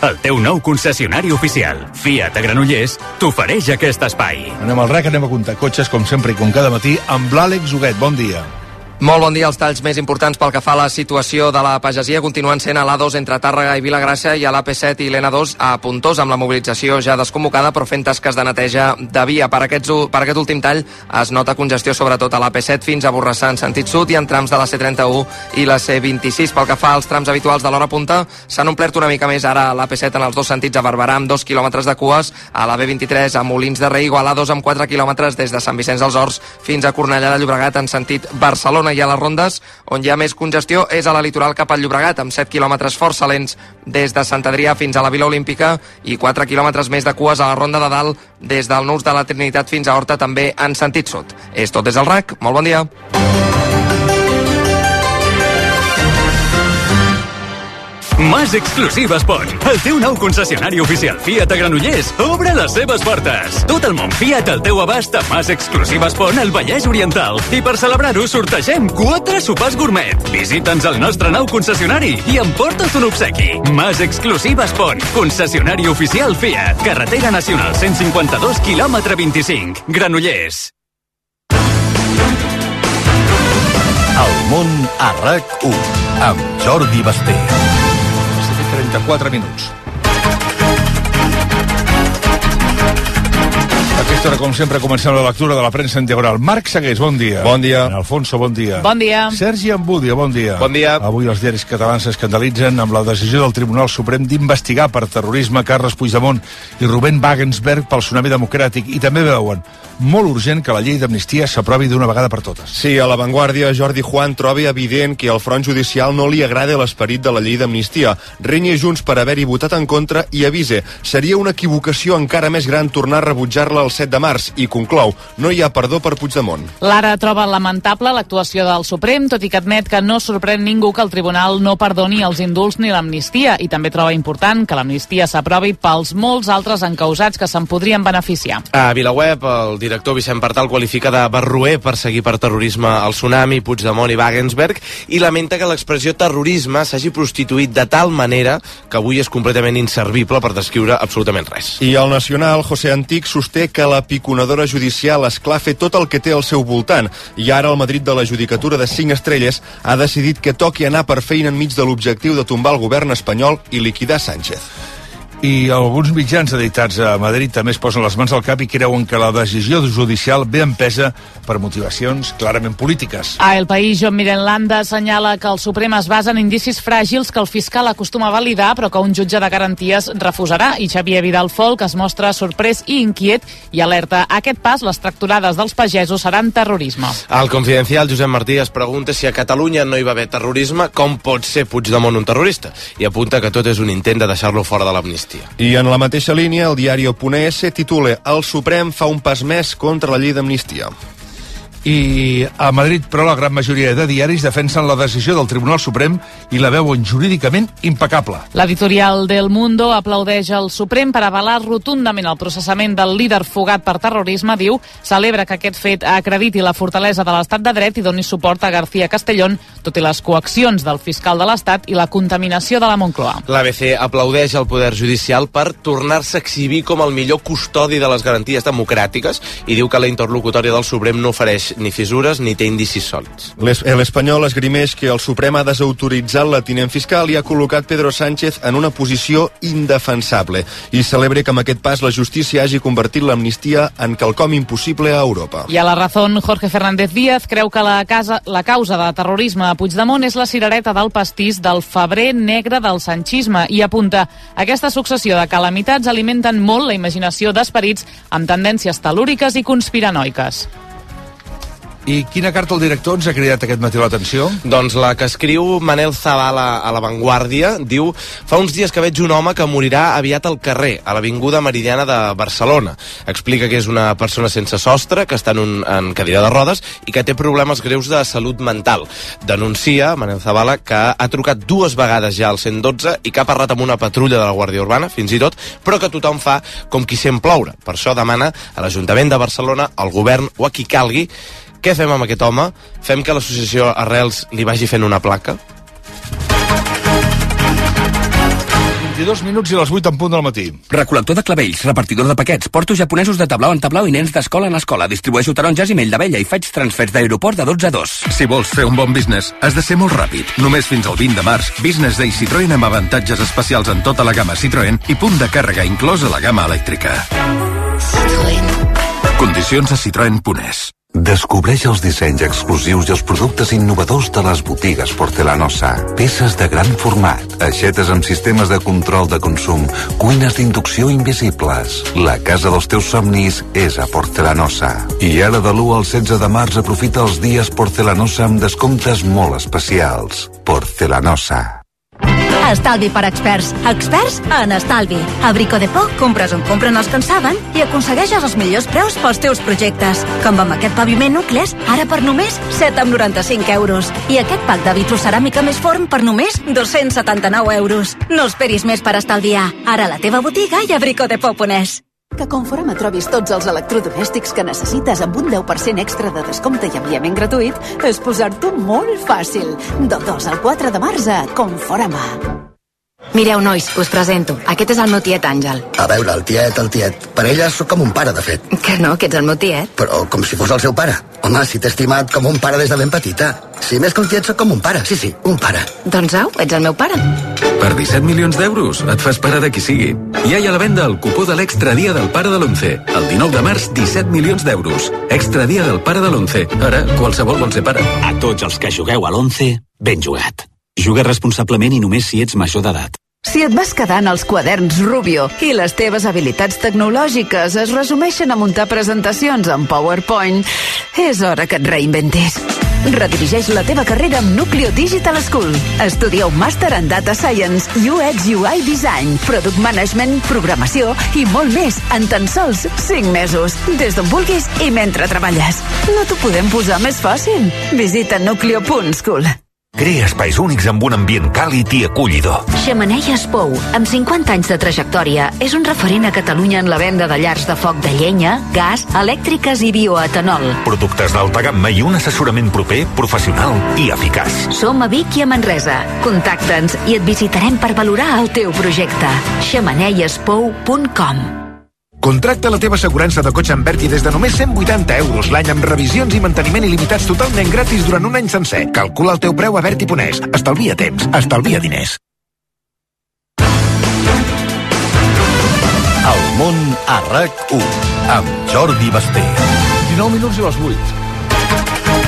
El teu nou concessionari oficial, Fiat a Granollers, t'ofereix aquest espai. Anem al rec, anem a comptar cotxes, com sempre i com cada matí, amb l'Àlex Huguet. Bon dia. Molt bon dia. Els talls més importants pel que fa a la situació de la pagesia continuen sent a l'A2 entre Tàrrega i Vilagràcia i a l'AP7 i l'N2 a Puntós amb la mobilització ja desconvocada però fent tasques de neteja de via. Per, aquests, per aquest últim tall es nota congestió sobretot a l'AP7 fins a Borrassà en sentit sud i en trams de la C31 i la C26. Pel que fa als trams habituals de l'hora punta s'han omplert una mica més ara a l'AP7 en els dos sentits a Barberà amb dos quilòmetres de cues, a la B23 a Molins de Rei o a l'A2 amb 4 quilòmetres des de Sant Vicenç dels Horts fins a Cornellà de Llobregat en sentit Barcelona Barcelona i a les Rondes, on hi ha més congestió és a la litoral cap al Llobregat, amb 7 quilòmetres força lents des de Sant Adrià fins a la Vila Olímpica i 4 quilòmetres més de cues a la Ronda de Dalt des del Nus de la Trinitat fins a Horta també en sentit sud. És tot des del RAC, molt bon dia. Mas Exclusiva Sport, el teu nou concessionari oficial Fiat a Granollers, obre les seves portes. Tot el món Fiat al teu abast a Mas Exclusiva Sport al Vallès Oriental. I per celebrar-ho sortegem quatre sopars gourmet. Visita'ns al nostre nou concessionari i emporta't un obsequi. Mas Exclusiva Sport, concessionari oficial Fiat. Carretera Nacional 152, quilòmetre 25. Granollers. El món a RAC1 amb Jordi Basté. 34 minuts. Hora, com sempre, comencem la lectura de la premsa en diagonal. Marc Segués, bon dia. Bon dia. En Alfonso, bon dia. Bon dia. Sergi Ambúdia, bon dia. Bon dia. Avui els diaris catalans s'escandalitzen amb la decisió del Tribunal Suprem d'investigar per terrorisme Carles Puigdemont i Rubén Wagensberg pel tsunami democràtic i també veuen molt urgent que la llei d'amnistia s'aprovi d'una vegada per totes. Sí, a l'avantguàrdia Jordi Juan troba evident que al front judicial no li agrada l'esperit de la llei d'amnistia. Renya Junts per haver-hi votat en contra i avise. Seria una equivocació encara més gran tornar a rebutjar-la el 7 de març i conclou, no hi ha perdó per Puigdemont. Lara troba lamentable l'actuació del Suprem, tot i que admet que no sorprèn ningú que el tribunal no perdoni els indults ni l'amnistia i també troba important que l'amnistia s'aprovi pels molts altres encausats que se'n podrien beneficiar. A Vilaweb, el director Vicent Partal qualifica de barroer per seguir per terrorisme el tsunami, Puigdemont i Wagensberg i lamenta que l'expressió terrorisme s'hagi prostituït de tal manera que avui és completament inservible per descriure absolutament res. I el nacional José Antic sosté que la piconadora judicial esclafa tot el que té al seu voltant. I ara el Madrid de la Judicatura de 5 estrelles ha decidit que toqui anar per feina enmig de l'objectiu de tombar el govern espanyol i liquidar Sánchez i alguns mitjans editats a Madrid també es posen les mans al cap i creuen que la decisió judicial ve empesa per motivacions clarament polítiques. A El País, Joan Miren Landa assenyala que el Suprem es basa en indicis fràgils que el fiscal acostuma a validar però que un jutge de garanties refusarà i Xavier Vidal Folk es mostra sorprès i inquiet i alerta a aquest pas les tracturades dels pagesos seran terrorisme. Al Confidencial, Josep Martí es pregunta si a Catalunya no hi va haver terrorisme, com pot ser Puigdemont un terrorista? I apunta que tot és un intent de deixar-lo fora de l'amnistia amnistia. I en la mateixa línia, el diari Oponès titula El Suprem fa un pas més contra la llei d'amnistia. I a Madrid, però, la gran majoria de diaris defensen la decisió del Tribunal Suprem i la veuen jurídicament impecable. L'editorial del Mundo aplaudeix el Suprem per avalar rotundament el processament del líder fugat per terrorisme, diu, celebra que aquest fet acrediti la fortalesa de l'estat de dret i doni suport a García Castellón, tot i les coaccions del fiscal de l'Estat i la contaminació de la Moncloa. L'ABC aplaudeix el Poder Judicial per tornar-se a exhibir com el millor custodi de les garanties democràtiques i diu que la interlocutòria del Suprem no ofereix ni fissures ni té indicis sòlids. L'Espanyol esgrimeix que el Suprem ha desautoritzat la tinent fiscal i ha col·locat Pedro Sánchez en una posició indefensable i celebra que amb aquest pas la justícia hagi convertit l'amnistia en quelcom impossible a Europa. I a la raó, Jorge Fernández Díaz creu que la, casa, la causa de terrorisme a Puigdemont és la cirereta del pastís del febrer negre del sanchisme i apunta aquesta successió de calamitats alimenten molt la imaginació d'esperits amb tendències telúriques i conspiranoiques. I quina carta al director ens ha cridat aquest matí l'atenció? Doncs la que escriu Manel Zavala a La Vanguardia diu Fa uns dies que veig un home que morirà aviat al carrer, a l'Avinguda Meridiana de Barcelona. Explica que és una persona sense sostre, que està en, un, en cadira de rodes i que té problemes greus de salut mental. Denuncia, Manel Zavala, que ha trucat dues vegades ja al 112 i que ha parlat amb una patrulla de la Guàrdia Urbana, fins i tot, però que tothom fa com qui sent ploure. Per això demana a l'Ajuntament de Barcelona, al govern o a qui calgui què fem amb aquest home? Fem que l'associació Arrels li vagi fent una placa? 22 minuts i les 8 en punt del matí. Recol·lector de clavells, repartidor de paquets, porto japonesos de tablau en tablau i nens d'escola en escola. Distribueixo taronges i mell d'abella i faig transfers d'aeroport de 12 a 2. Si vols fer un bon business, has de ser molt ràpid. Només fins al 20 de març, Business Day Citroën amb avantatges especials en tota la gamma Citroën i punt de càrrega inclòs a la gamma elèctrica. Condicions a citroen.es. Descobreix els dissenys exclusius i els productes innovadors de les botigues Porcelanosa. Peces de gran format, aixetes amb sistemes de control de consum, cuines d'inducció invisibles. La casa dels teus somnis és a Porcelanosa. I ara de l'1 al 16 de març aprofita els dies Porcelanosa amb descomptes molt especials. Porcelanosa. Estalvi per experts. Experts en estalvi. A Brico de Poc compres on compren els que en saben i aconsegueixes els millors preus pels teus projectes. Com amb aquest paviment nucles, ara per només 7,95 euros. I aquest pack de vitroceràmica més forn per només 279 euros. No esperis més per estalviar. Ara a la teva botiga i a bricodepoc.es. Que Conforama trobis tots els electrodomèstics que necessites amb un 10% extra de descompte i enviament gratuït és posar-t'ho molt fàcil. Del 2 al 4 de març a Conforama. Mireu, nois, us presento. Aquest és el meu tiet Àngel. A veure, el tiet, el tiet. Per ella sóc com un pare, de fet. Que no, que ets el meu tiet. Però com si fos el seu pare. Home, si t'he estimat com un pare des de ben petita. Si més que un tiet sóc com un pare. Sí, sí, un pare. Doncs au, ets el meu pare. Per 17 milions d'euros et fas pare de qui sigui. Ja hi ha a la venda el cupó de l'extra dia del pare de l'11. El 19 de març, 17 milions d'euros. Extra dia del pare de l'11. Ara, qualsevol vol ser pare. A tots els que jugueu a l'11, ben jugat. Juga responsablement i només si ets major d'edat. Si et vas quedant els quaderns Rubio i les teves habilitats tecnològiques es resumeixen a muntar presentacions en PowerPoint, és hora que et reinventis. Redirigeix la teva carrera amb Nucleo Digital School. Estudia un màster en Data Science, UX UI Design, Product Management, Programació i molt més en tan sols 5 mesos. Des d'on vulguis i mentre treballes. No t'ho podem posar més fàcil. Visita nucleo.school. Crea espais únics amb un ambient càlid i acollidor. Xemeneies Pou, amb 50 anys de trajectòria, és un referent a Catalunya en la venda de llars de foc de llenya, gas, elèctriques i bioetanol. Productes d'alta gamma i un assessorament proper, professional i eficaç. Som a Vic i a Manresa. Contacta'ns i et visitarem per valorar el teu projecte. xemeneiespou.com Contracta la teva assegurança de cotxe amb Berti des de només 180 euros l'any amb revisions i manteniment il·limitats totalment gratis durant un any sencer. Calcula el teu preu a Berti.es. Estalvia temps, estalvia diners. El món a RAC1 amb Jordi Basté. 19 minuts i les 8.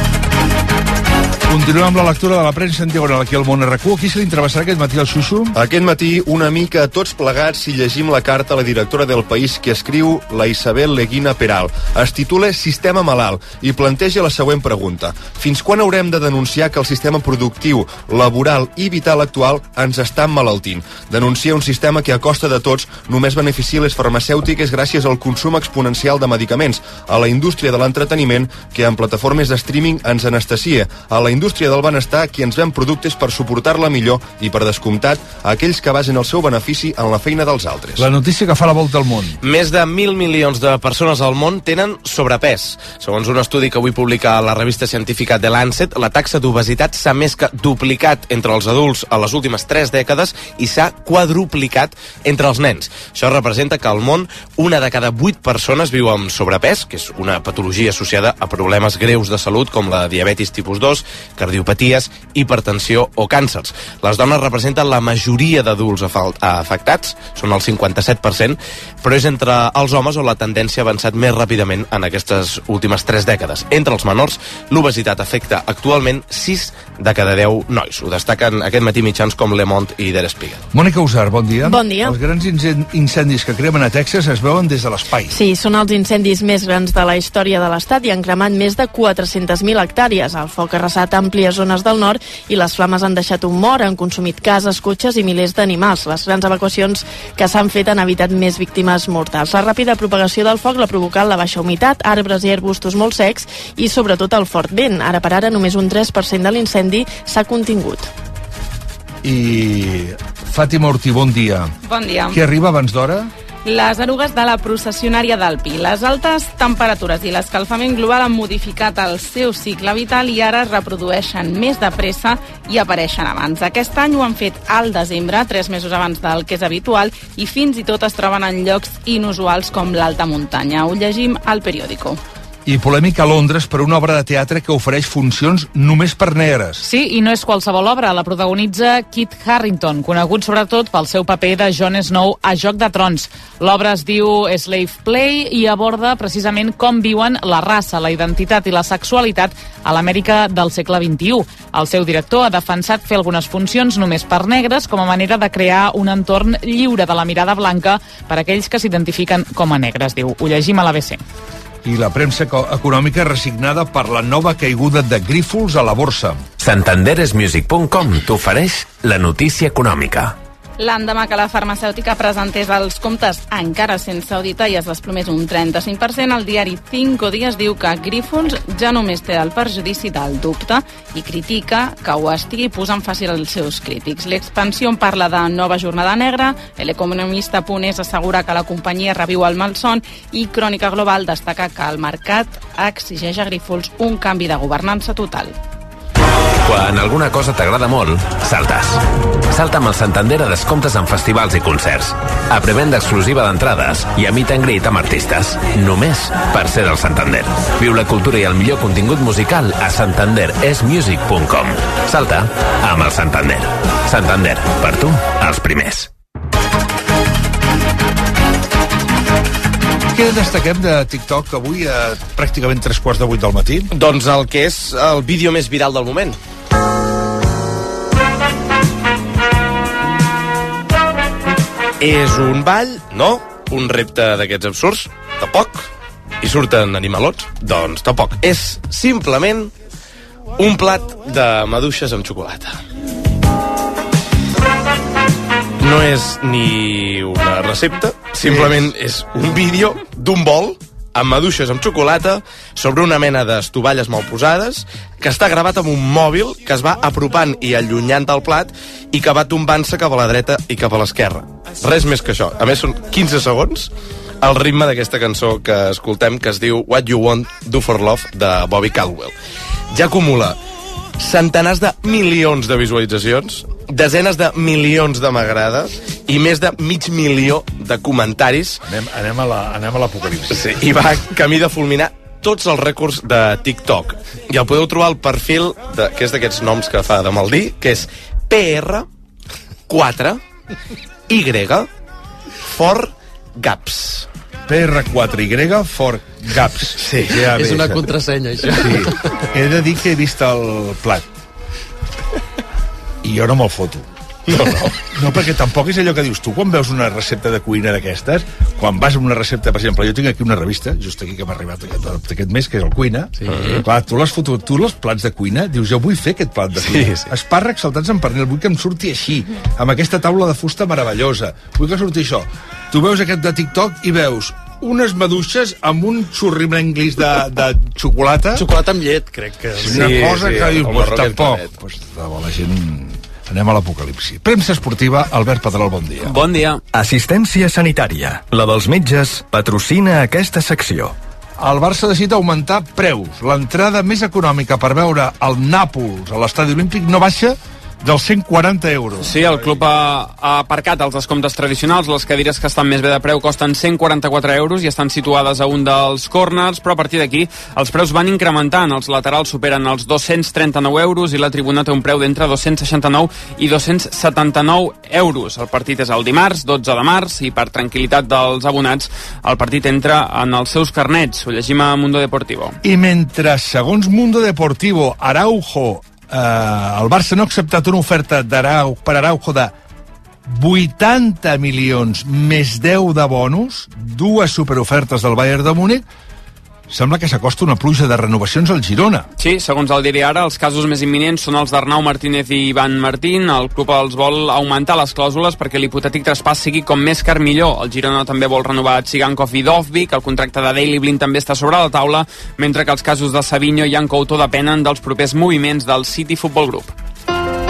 Continuem amb la lectura de la premsa en diagonal aquí al món RQ. Qui se li interessarà aquest matí al Xuxu? Aquest matí, una mica tots plegats si llegim la carta a la directora del País que escriu la Isabel Leguina Peral. Es titula Sistema malalt i planteja la següent pregunta. Fins quan haurem de denunciar que el sistema productiu, laboral i vital actual ens està emmalaltint? Denuncia un sistema que a costa de tots només beneficia les farmacèutiques gràcies al consum exponencial de medicaments, a la indústria de l'entreteniment que en plataformes de streaming ens anestesia, a la indústria del benestar qui ens ven productes per suportar-la millor i, per descomptat, a aquells que basen el seu benefici en la feina dels altres. La notícia que fa la volta al món. Més de mil milions de persones al món tenen sobrepès. Segons un estudi que avui publica la revista científica The Lancet, la taxa d'obesitat s'ha més que duplicat entre els adults a les últimes tres dècades i s'ha quadruplicat entre els nens. Això representa que al món una de cada vuit persones viu amb sobrepès, que és una patologia associada a problemes greus de salut com la diabetis tipus 2, cardiopaties, hipertensió o càncers. Les dones representen la majoria d'adults afectats, són el 57%, però és entre els homes on la tendència ha avançat més ràpidament en aquestes últimes tres dècades. Entre els menors, l'obesitat afecta actualment 6 de cada 10 nois. Ho destaquen aquest matí mitjans com Le Monde i Der Spiegel. Mònica Usar, bon dia. Bon dia. Els grans incendis que cremen a Texas es veuen des de l'espai. Sí, són els incendis més grans de la història de l'Estat i han cremat més de 400.000 hectàrees. El foc ha arrasat àmplies zones del nord i les flames han deixat un mort, han consumit cases, cotxes i milers d'animals. Les grans evacuacions que s'han fet han evitat més víctimes mortals. La ràpida propagació del foc l'ha provocat la baixa humitat, arbres i arbustos molt secs i sobretot el fort vent. Ara per ara només un 3% de l'incendi s'ha contingut. I Fàtima Ortí, bon dia. Bon dia. Qui arriba abans d'hora? Les erugues de la processionària d'Alpi. Les altes temperatures i l'escalfament global han modificat el seu cicle vital i ara es reprodueixen més de pressa i apareixen abans. Aquest any ho han fet al desembre, tres mesos abans del que és habitual, i fins i tot es troben en llocs inusuals com l'alta muntanya. Ho llegim al periòdico i polèmica a Londres per una obra de teatre que ofereix funcions només per negres. Sí, i no és qualsevol obra. La protagonitza Kit Harrington, conegut sobretot pel seu paper de Jon Snow a Joc de Trons. L'obra es diu Slave Play i aborda precisament com viuen la raça, la identitat i la sexualitat a l'Amèrica del segle XXI. El seu director ha defensat fer algunes funcions només per negres com a manera de crear un entorn lliure de la mirada blanca per a aquells que s'identifiquen com a negres, diu. Ho llegim a l'ABC i la premsa econòmica resignada per la nova caiguda de Grífols a la borsa. Santanderesmusic.com t'ofereix la notícia econòmica. L'endemà que la farmacèutica presentés els comptes encara sense auditar i es desplomés un 35%, el diari Cinco Dies diu que Grífols ja només té el perjudici del dubte i critica que ho estigui posant fàcil als seus crítics. L'expansió en parla de nova jornada negra, l'economista Punés assegura que la companyia reviu el malson i Crònica Global destaca que el mercat exigeix a Grífols un canvi de governança total. Quan alguna cosa t'agrada molt, saltes. Salta amb el Santander a descomptes en festivals i concerts. A prevenda exclusiva d'entrades i a meet and greet amb artistes. Només per ser del Santander. Viu la cultura i el millor contingut musical a santanderesmusic.com. Salta amb el Santander. Santander, per tu, els primers. Què destaquem de TikTok avui a pràcticament tres quarts de vuit del matí? Doncs el que és el vídeo més viral del moment. És un ball, no? Un repte d'aquests absurds? Tampoc. I surten animalots? Doncs tampoc. És simplement un plat de maduixes amb xocolata. No és ni una recepta, simplement és un vídeo d'un bol amb maduixes amb xocolata sobre una mena d'estovalles mal posades que està gravat amb un mòbil que es va apropant i allunyant del plat i que va tombant-se cap a la dreta i cap a l'esquerra. Res més que això. A més, són 15 segons el ritme d'aquesta cançó que escoltem que es diu What You Want Do For Love de Bobby Caldwell. Ja acumula centenars de milions de visualitzacions, desenes de milions de m'agrada i més de mig milió de comentaris. Anem, anem a la- anem a l'apocalipsi. Sí, I va camí de fulminar tots els rècords de TikTok. I el podeu trobar al perfil, de, que és d'aquests noms que fa de maldir, que és PR4 Y for Gaps. PR4Y for Gaps. Sí, és una contrasenya, això. Sí. He de dir que he vist el plat. I jo no me'l foto. No, no. no, perquè tampoc és allò que dius tu quan veus una recepta de cuina d'aquestes, quan vas a una recepta, per exemple, jo tinc aquí una revista, just aquí que m'ha arribat aquest, aquest mes, que és el Cuina, sí. clar, tu les foto, tu els plats de cuina, dius, jo vull fer aquest plat de Sí, cuina. sí. Espàrrecs saltats en pernil, vull que em surti així, amb aquesta taula de fusta meravellosa, vull que surti això. Tu veus aquest de TikTok i veus unes maduixes amb un xurrimenglis de, de xocolata. Xocolata amb llet, crec que... És una cosa que dius, pues, tampoc. Pues, de la gent... Anem a l'apocalipsi. Premsa esportiva, Albert Pedrol, bon dia. Bon dia. Assistència sanitària. La dels metges patrocina aquesta secció. El Barça decidit augmentar preus. L'entrada més econòmica per veure el Nàpols a l'estadi olímpic no baixa dels 140 euros. Sí, el club ha, ha aparcat els descomptes tradicionals. Les cadires que estan més bé de preu costen 144 euros i estan situades a un dels corners, però a partir d'aquí els preus van incrementant. Els laterals superen els 239 euros i la tribuna té un preu d'entre 269 i 279 euros. El partit és el dimarts, 12 de març, i per tranquil·litat dels abonats, el partit entra en els seus carnets. Ho llegim a Mundo Deportivo. I mentre, segons Mundo Deportivo, Araujo, eh, el Barça no ha acceptat una oferta d'Arau, per Araujo de 80 milions més 10 de bonus, dues superofertes del Bayern de Múnich, sembla que s'acosta una pluja de renovacions al Girona. Sí, segons el diari ara, els casos més imminents són els d'Arnau Martínez i Ivan Martín. El club els vol augmentar les clàusules perquè l'hipotètic traspàs sigui com més car millor. El Girona també vol renovar Tsigankov i Dovvik, el contracte de Daily Blind també està sobre la taula, mentre que els casos de Savinho i Couto depenen dels propers moviments del City Football Group.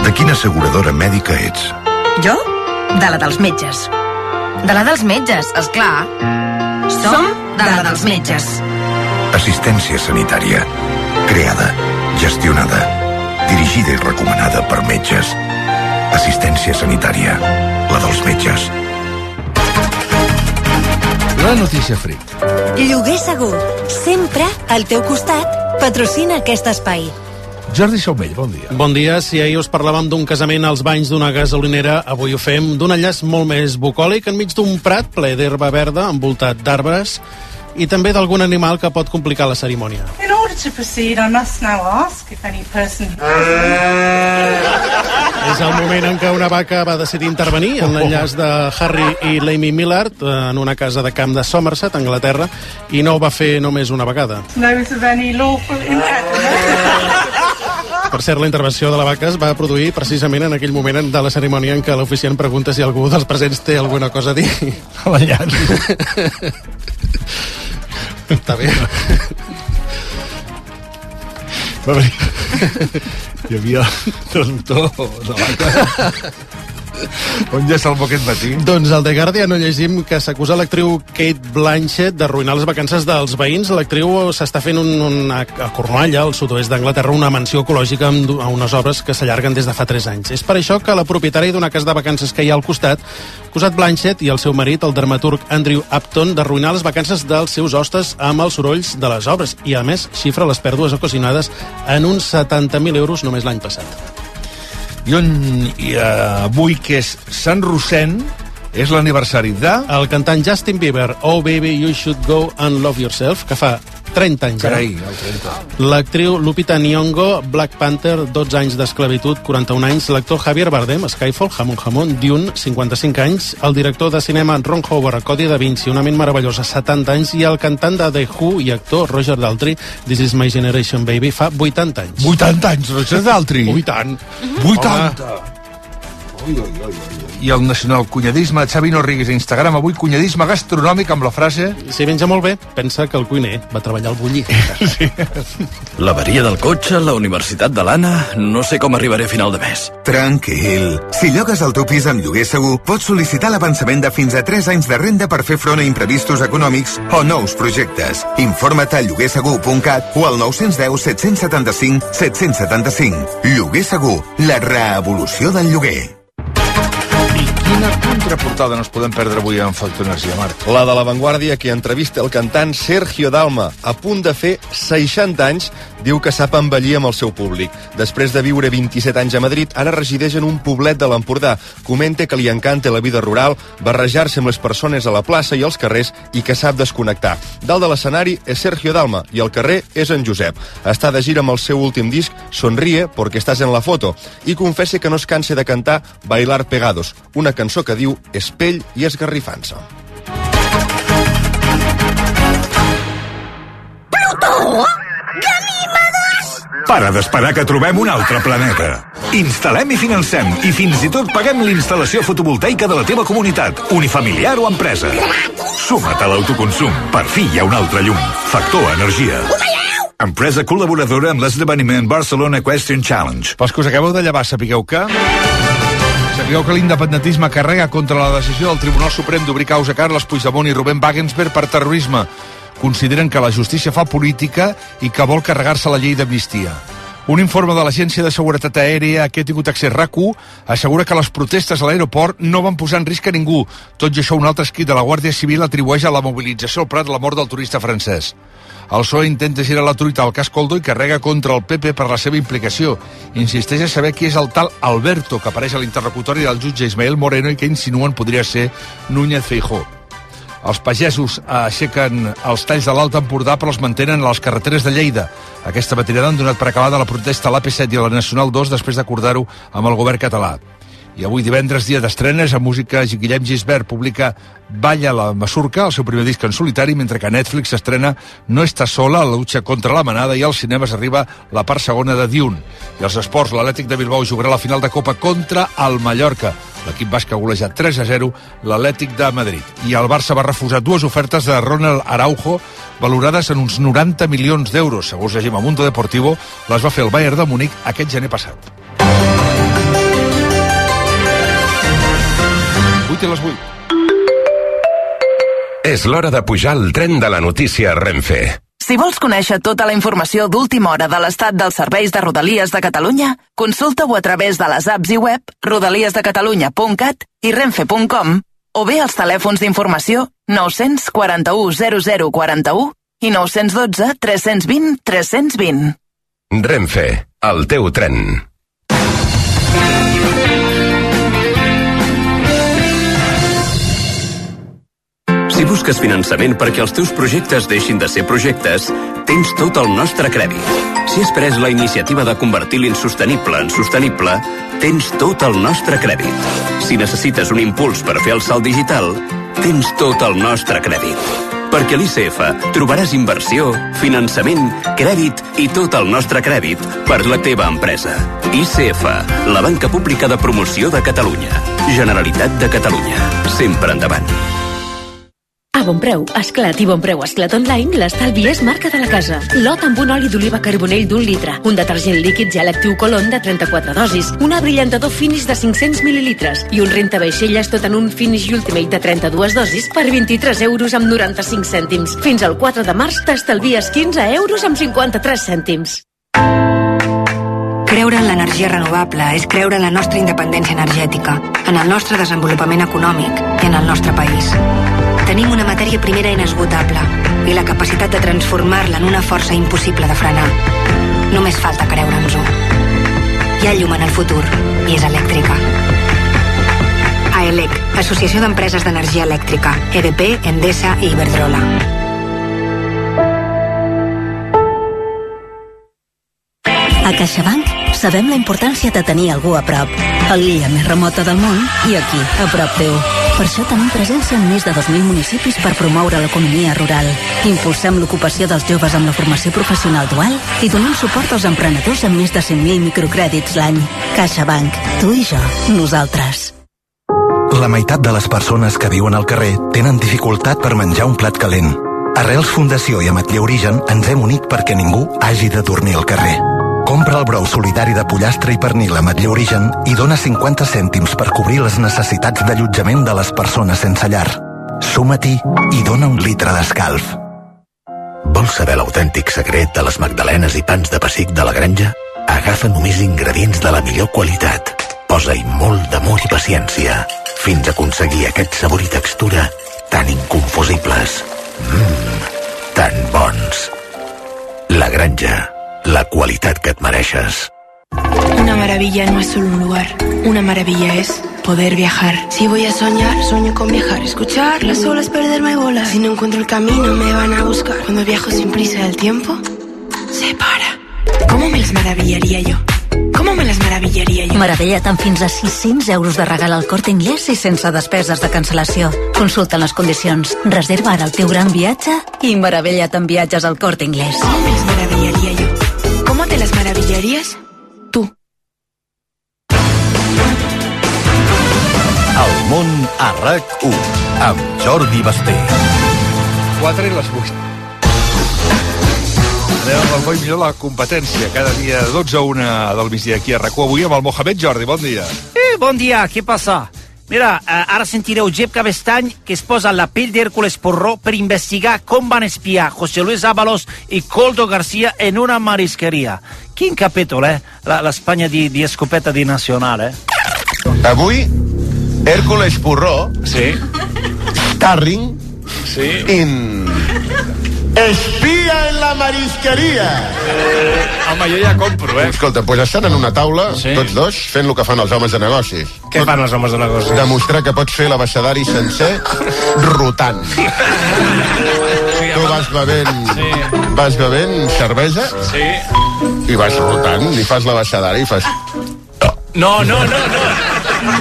De quina asseguradora mèdica ets? Jo? De la dels metges. De la dels metges, és clar. Som de la dels metges. Assistència sanitària. Creada, gestionada, dirigida i recomanada per metges. Assistència sanitària. La dels metges. La notícia fric. Lloguer segur. Sempre al teu costat. Patrocina aquest espai. Jordi Saumell, bon dia. Bon dia. Si ahir us parlàvem d'un casament als banys d'una gasolinera, avui ho fem d'un enllaç molt més bucòlic enmig d'un prat ple d'herba verda envoltat d'arbres i també d'algun animal que pot complicar la cerimònia. In order to proceed, I must now ask if any person... És el moment en què una vaca va decidir intervenir en l'enllaç de Harry i l'Amy Millard en una casa de camp de Somerset, Anglaterra, i no ho va fer només una vegada. Knows of any lawful impediment. Per cert, la intervenció de la vaca es va produir precisament en aquell moment de la cerimònia en què l'oficiant pregunta si algú dels presents té alguna cosa a dir. A l'enllaç. Està bé. Va venir... Hi havia el doctor de vaca. On ja salvo aquest matí? Doncs al The Guardian no llegim que s'acusa l'actriu Kate Blanchett d'arruïnar les vacances dels veïns. L'actriu s'està fent un, un, a Cornualla, al sud-oest d'Anglaterra, una mansió ecològica amb a unes obres que s'allarguen des de fa 3 anys. És per això que la propietària d'una casa de vacances que hi ha al costat acusat Blanchett i el seu marit, el dramaturg Andrew Upton, d'arruïnar les vacances dels seus hostes amb els sorolls de les obres i, a més, xifra les pèrdues ocasionades en uns 70.000 euros només l'any passat. I on, i, avui, que és Sant Rossent, és l'aniversari de... El cantant Justin Bieber, Oh Baby You Should Go and Love Yourself, que fa 30 anys. Carai, ara. el 30. L'actriu Lupita Nyong'o, Black Panther, 12 anys d'esclavitud, 41 anys. L'actor Javier Bardem, Skyfall, Jamon Jamon, Dune, 55 anys. El director de cinema Ron Howard, Codi da Vinci, Una ment meravellosa, 70 anys. I el cantant de The Who i actor Roger Daltrey, This is my generation, baby, fa 80 anys. 80 anys, Roger Daltrey. Ui, tant. 80! Ui, ui, ui, ui. I el nacional cunyadisme de Xavi Norrigues a Instagram, avui cunyadisme gastronòmic amb la frase... Si menja molt bé, pensa que el cuiner va treballar al bullir. sí. L'averia del cotxe, la universitat de l'Anna... No sé com arribaré a final de mes. Tranquil. Si llogues el teu pis amb lloguer segur, pots sol·licitar l'avançament de fins a 3 anys de renda per fer front a imprevistos econòmics o nous projectes. Informa't a lloguersegur.cat o al 910 775 775. Lloguer segur, la reevolució del lloguer. Quina contraportada no es podem perdre avui en Factor Energia, Marc? La de l'avantguàrdia que entrevista el cantant Sergio Dalma, a punt de fer 60 anys, diu que sap envellir amb el seu públic. Després de viure 27 anys a Madrid, ara resideix en un poblet de l'Empordà. Comenta que li encanta la vida rural, barrejar-se amb les persones a la plaça i als carrers i que sap desconnectar. Dalt de l'escenari és Sergio Dalma i al carrer és en Josep. Està de gira amb el seu últim disc, Sonríe porque estás en la foto, i confessa que no es cansa de cantar Bailar Pegados, una cançó que diu Espell i esgarrifant-se. Plutó! Para d'esperar que trobem un altre planeta. Instal·lem i financem i fins i tot paguem l'instal·lació fotovoltaica de la teva comunitat, unifamiliar o empresa. Suma't a l'autoconsum. Per fi hi ha un altre llum. Factor Energia. Empresa col·laboradora amb l'esdeveniment Barcelona Equestrian Challenge. Pels que us acabeu de llevar, sapigueu que... Sapigueu que l'independentisme carrega contra la decisió del Tribunal Suprem d'obrir causa Carles Puigdemont i Rubén Wagensberg per terrorisme. Consideren que la justícia fa política i que vol carregar-se la llei d'amnistia. Un informe de l'Agència de Seguretat Aèria a què ha tingut accés rac assegura que les protestes a l'aeroport no van posar en risc a ningú. Tot i això, un altre escrit de la Guàrdia Civil atribueix a la mobilització al Prat la mort del turista francès. El PSOE intenta girar la truita al cas Coldo i carrega contra el PP per la seva implicació. Insisteix a saber qui és el tal Alberto, que apareix a l'interlocutori del jutge Ismael Moreno i que insinuen podria ser Núñez Feijó. Els pagesos aixequen els talls de l'Alt Empordà però els mantenen a les carreteres de Lleida. Aquesta matinada han donat per acabada la protesta a l'AP7 i a la Nacional 2 després d'acordar-ho amb el govern català. I avui divendres, dia d'estrenes, a música Guillem Gisbert publica Balla la Masurca, el seu primer disc en solitari, mentre que Netflix estrena No està sola, la lucha contra la manada, i als cinemes arriba la part segona de Dune. I als esports, l'Atlètic de Bilbao jugarà la final de Copa contra el Mallorca. L'equip basc ha golejat 3 a 0 l'Atlètic de Madrid. I el Barça va refusar dues ofertes de Ronald Araujo valorades en uns 90 milions d'euros. Segons llegim a Mundo Deportivo, les va fer el Bayern de Múnich aquest gener passat. 8 i les 8. És l'hora de pujar al tren de la notícia Renfe. Si vols conèixer tota la informació d'última hora de l'estat dels serveis de Rodalies de Catalunya, consulta-ho a través de les apps i web rodaliesdecatalunya.cat i renfe.com o bé als telèfons d'informació 941 0041 i 912 320 320. Renfe, el teu tren. Si busques finançament perquè els teus projectes deixin de ser projectes, tens tot el nostre crèdit. Si has pres la iniciativa de convertir l'insostenible en sostenible, tens tot el nostre crèdit. Si necessites un impuls per fer el salt digital, tens tot el nostre crèdit. Perquè a l'ICF trobaràs inversió, finançament, crèdit i tot el nostre crèdit per la teva empresa. ICF, la banca pública de promoció de Catalunya. Generalitat de Catalunya. Sempre endavant. A Bonpreu, Esclat i Bonpreu Esclat Online, l'estalvi és marca de la casa. Lot amb un oli d'oliva carbonell d'un litre, un detergent líquid gel actiu colon de 34 dosis, un abrillantador finish de 500 mil·lilitres i un rentavaixelles tot en un finish ultimate de 32 dosis per 23 euros amb 95 cèntims. Fins al 4 de març t'estalvies 15 euros amb 53 cèntims. Creure en l'energia renovable és creure en la nostra independència energètica, en el nostre desenvolupament econòmic i en el nostre país. Tenim una matèria primera inesgotable i la capacitat de transformar-la en una força impossible de frenar. Només falta creure-nos-ho. Hi ha llum en el futur i és elèctrica. AELEC, Associació d'Empreses d'Energia Elèctrica, EDP, Endesa i Iberdrola. A CaixaBank sabem la importància de tenir algú a prop. A l'illa més remota del món i aquí, a prop teu. Per això tenim presència en més de 2.000 municipis per promoure l'economia rural. Impulsem l'ocupació dels joves amb la formació professional dual i donem suport als emprenedors amb més de 100.000 microcrèdits l'any. CaixaBank. Tu i jo. Nosaltres. La meitat de les persones que viuen al carrer tenen dificultat per menjar un plat calent. Arrels Fundació i Ametller Origen ens hem unit perquè ningú hagi de dormir al carrer. Compra el brou solidari de pollastre i pernil Ametller Origen i dona 50 cèntims per cobrir les necessitats d'allotjament de les persones sense llar. Suma-t'hi i dona un litre d'escalf. Vols saber l'autèntic secret de les magdalenes i pans de pessic de la granja? Agafa només ingredients de la millor qualitat. Posa-hi molt d'amor i paciència fins a aconseguir aquest sabor i textura tan inconfusibles. Mmm, tan bons. La granja, la qualitat que et mereixes. Una maravilla no es solo un lugar. Una maravilla es poder viajar. Si voy a soñar, sueño con viajar. Escuchar las olas, perderme y volar. Si no encuentro el camino, me van a buscar. Cuando viajo sin prisa, el tiempo se para. ¿Cómo me las maravillaría yo? ¿Cómo me las maravillaría yo? Meravella't amb fins a 600 euros de regal al Corte Inglés i sense despeses de cancel·lació. Consulta les condicions. Reserva ara el teu gran viatge i meravella't amb viatges al Corte Inglés. ¿Cómo me las maravillaría yo? ¿Cómo te las maravillarías? El món a RAC1 amb Jordi Basté. 4 i les 8. Anem amb el bo i millor la competència. Cada dia de 12 a 1 del migdia aquí a rac Avui amb el Mohamed Jordi. Bon dia. Eh, bon dia, què passa? Mira, eh, ara sentireu Jep Cabestany que es posa la pell d'Hèrcules Porró per investigar com van espiar José Luis Ábalos i Coldo García en una marisqueria. Quin capítol, eh? La- L'Espanya di, di escopeta di nacional, eh? Avui, Hércules Porró, sí. Starring, sí. in... Espia en la marisqueria! Eh, home, jo ja compro, eh? Escolta, doncs estan en una taula, sí. tots dos, fent el que fan els homes de negocis. Què fan els homes de negocis? Demostrar que pots fer l'abecedari sencer rotant. tu vas bevent, sí. vas bevent cervesa sí. i vas rotant i fas l'abecedari i fas... No, no, no, no.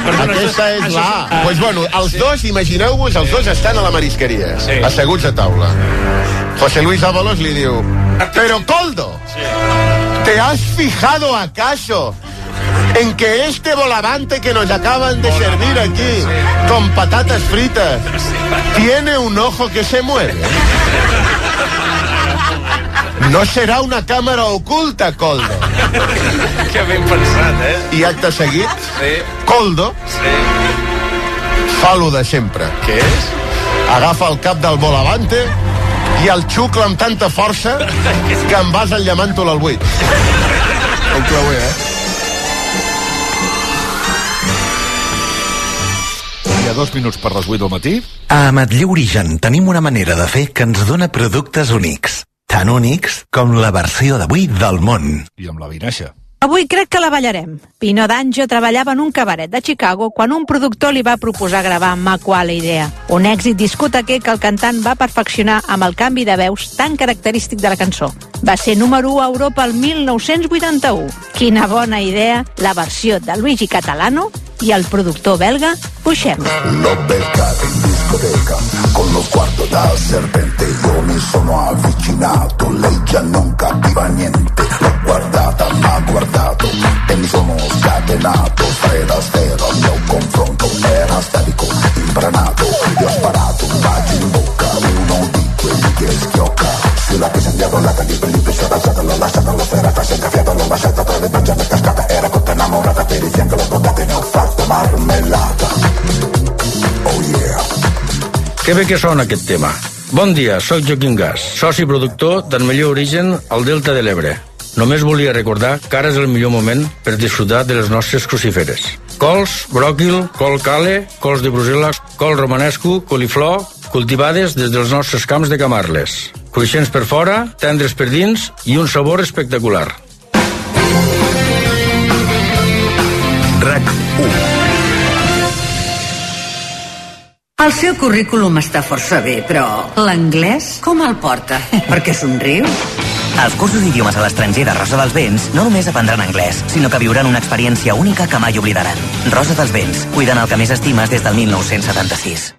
Perdona, Aquesta és la A. Doncs pues bueno, els dos, imagineu-vos, els dos estan a la marisqueria, sí. asseguts a taula. José Luis Ábalos li diu, pero Coldo, ¿te has fijado acaso en que este volavante que nos acaban de servir aquí, con patatas fritas, tiene un ojo que se mueve? No serà una càmera oculta, Coldo. Que ben pensat, eh? I acte seguit, Sí. Coldo Sí. fa lo de sempre. Què és? agafa el cap del Volavante i el xucla amb tanta força que em vas enllamant-ho al buit. Un clauer, eh? Hi ha dos minuts per les 8 del matí. A Ametller Origen tenim una manera de fer que ens dona productes únics. Tan únics com la versió d'avui del món. I amb la vinaixa. Avui crec que la ballarem. Pino D'Angio treballava en un cabaret de Chicago quan un productor li va proposar gravar Ma quale idea. Un èxit discotequer que el cantant va perfeccionar amb el canvi de veus tan característic de la cançó. Va ser número 1 a Europa el 1981. Quina bona idea la versió de Luigi Catalano i el productor belga Puixem. In discoteca. Con lo sguardo da serpente io mi sono avvicinato. Lei già non capiva niente. L'ho guardata m'ha guardato. E mi sono scatenato. Sfera sfera al mio confronto era statico imbranato. Gli ho sparato un bacio in bocca uno di quelli che schiocca. Sulla che sentiamo la di per lì sono alzata l'ho lasciata l'ho serata senza fiato l'ho lasciata tra le braccia è cascata. Era cotta innamorata per il fianco l'ho portata e ne ho fatto marmellata Que bé que sona aquest tema. Bon dia, sóc Joaquim Gas, soci productor del millor origen al Delta de l'Ebre. Només volia recordar que ara és el millor moment per disfrutar de les nostres crucíferes. Cols, bròquil, col cale, cols de Brussel·les, col romanesco, coliflor, cultivades des dels nostres camps de Camarles. Cruixents per fora, tendres per dins i un sabor espectacular. RAC 1 El seu currículum està força bé, però l'anglès com el porta? Perquè somriu? Als cursos d'idiomes a l'estranger de Rosa dels Vents no només aprendran anglès, sinó que viuran una experiència única que mai oblidaran. Rosa dels Vents, cuidant el que més estimes des del 1976.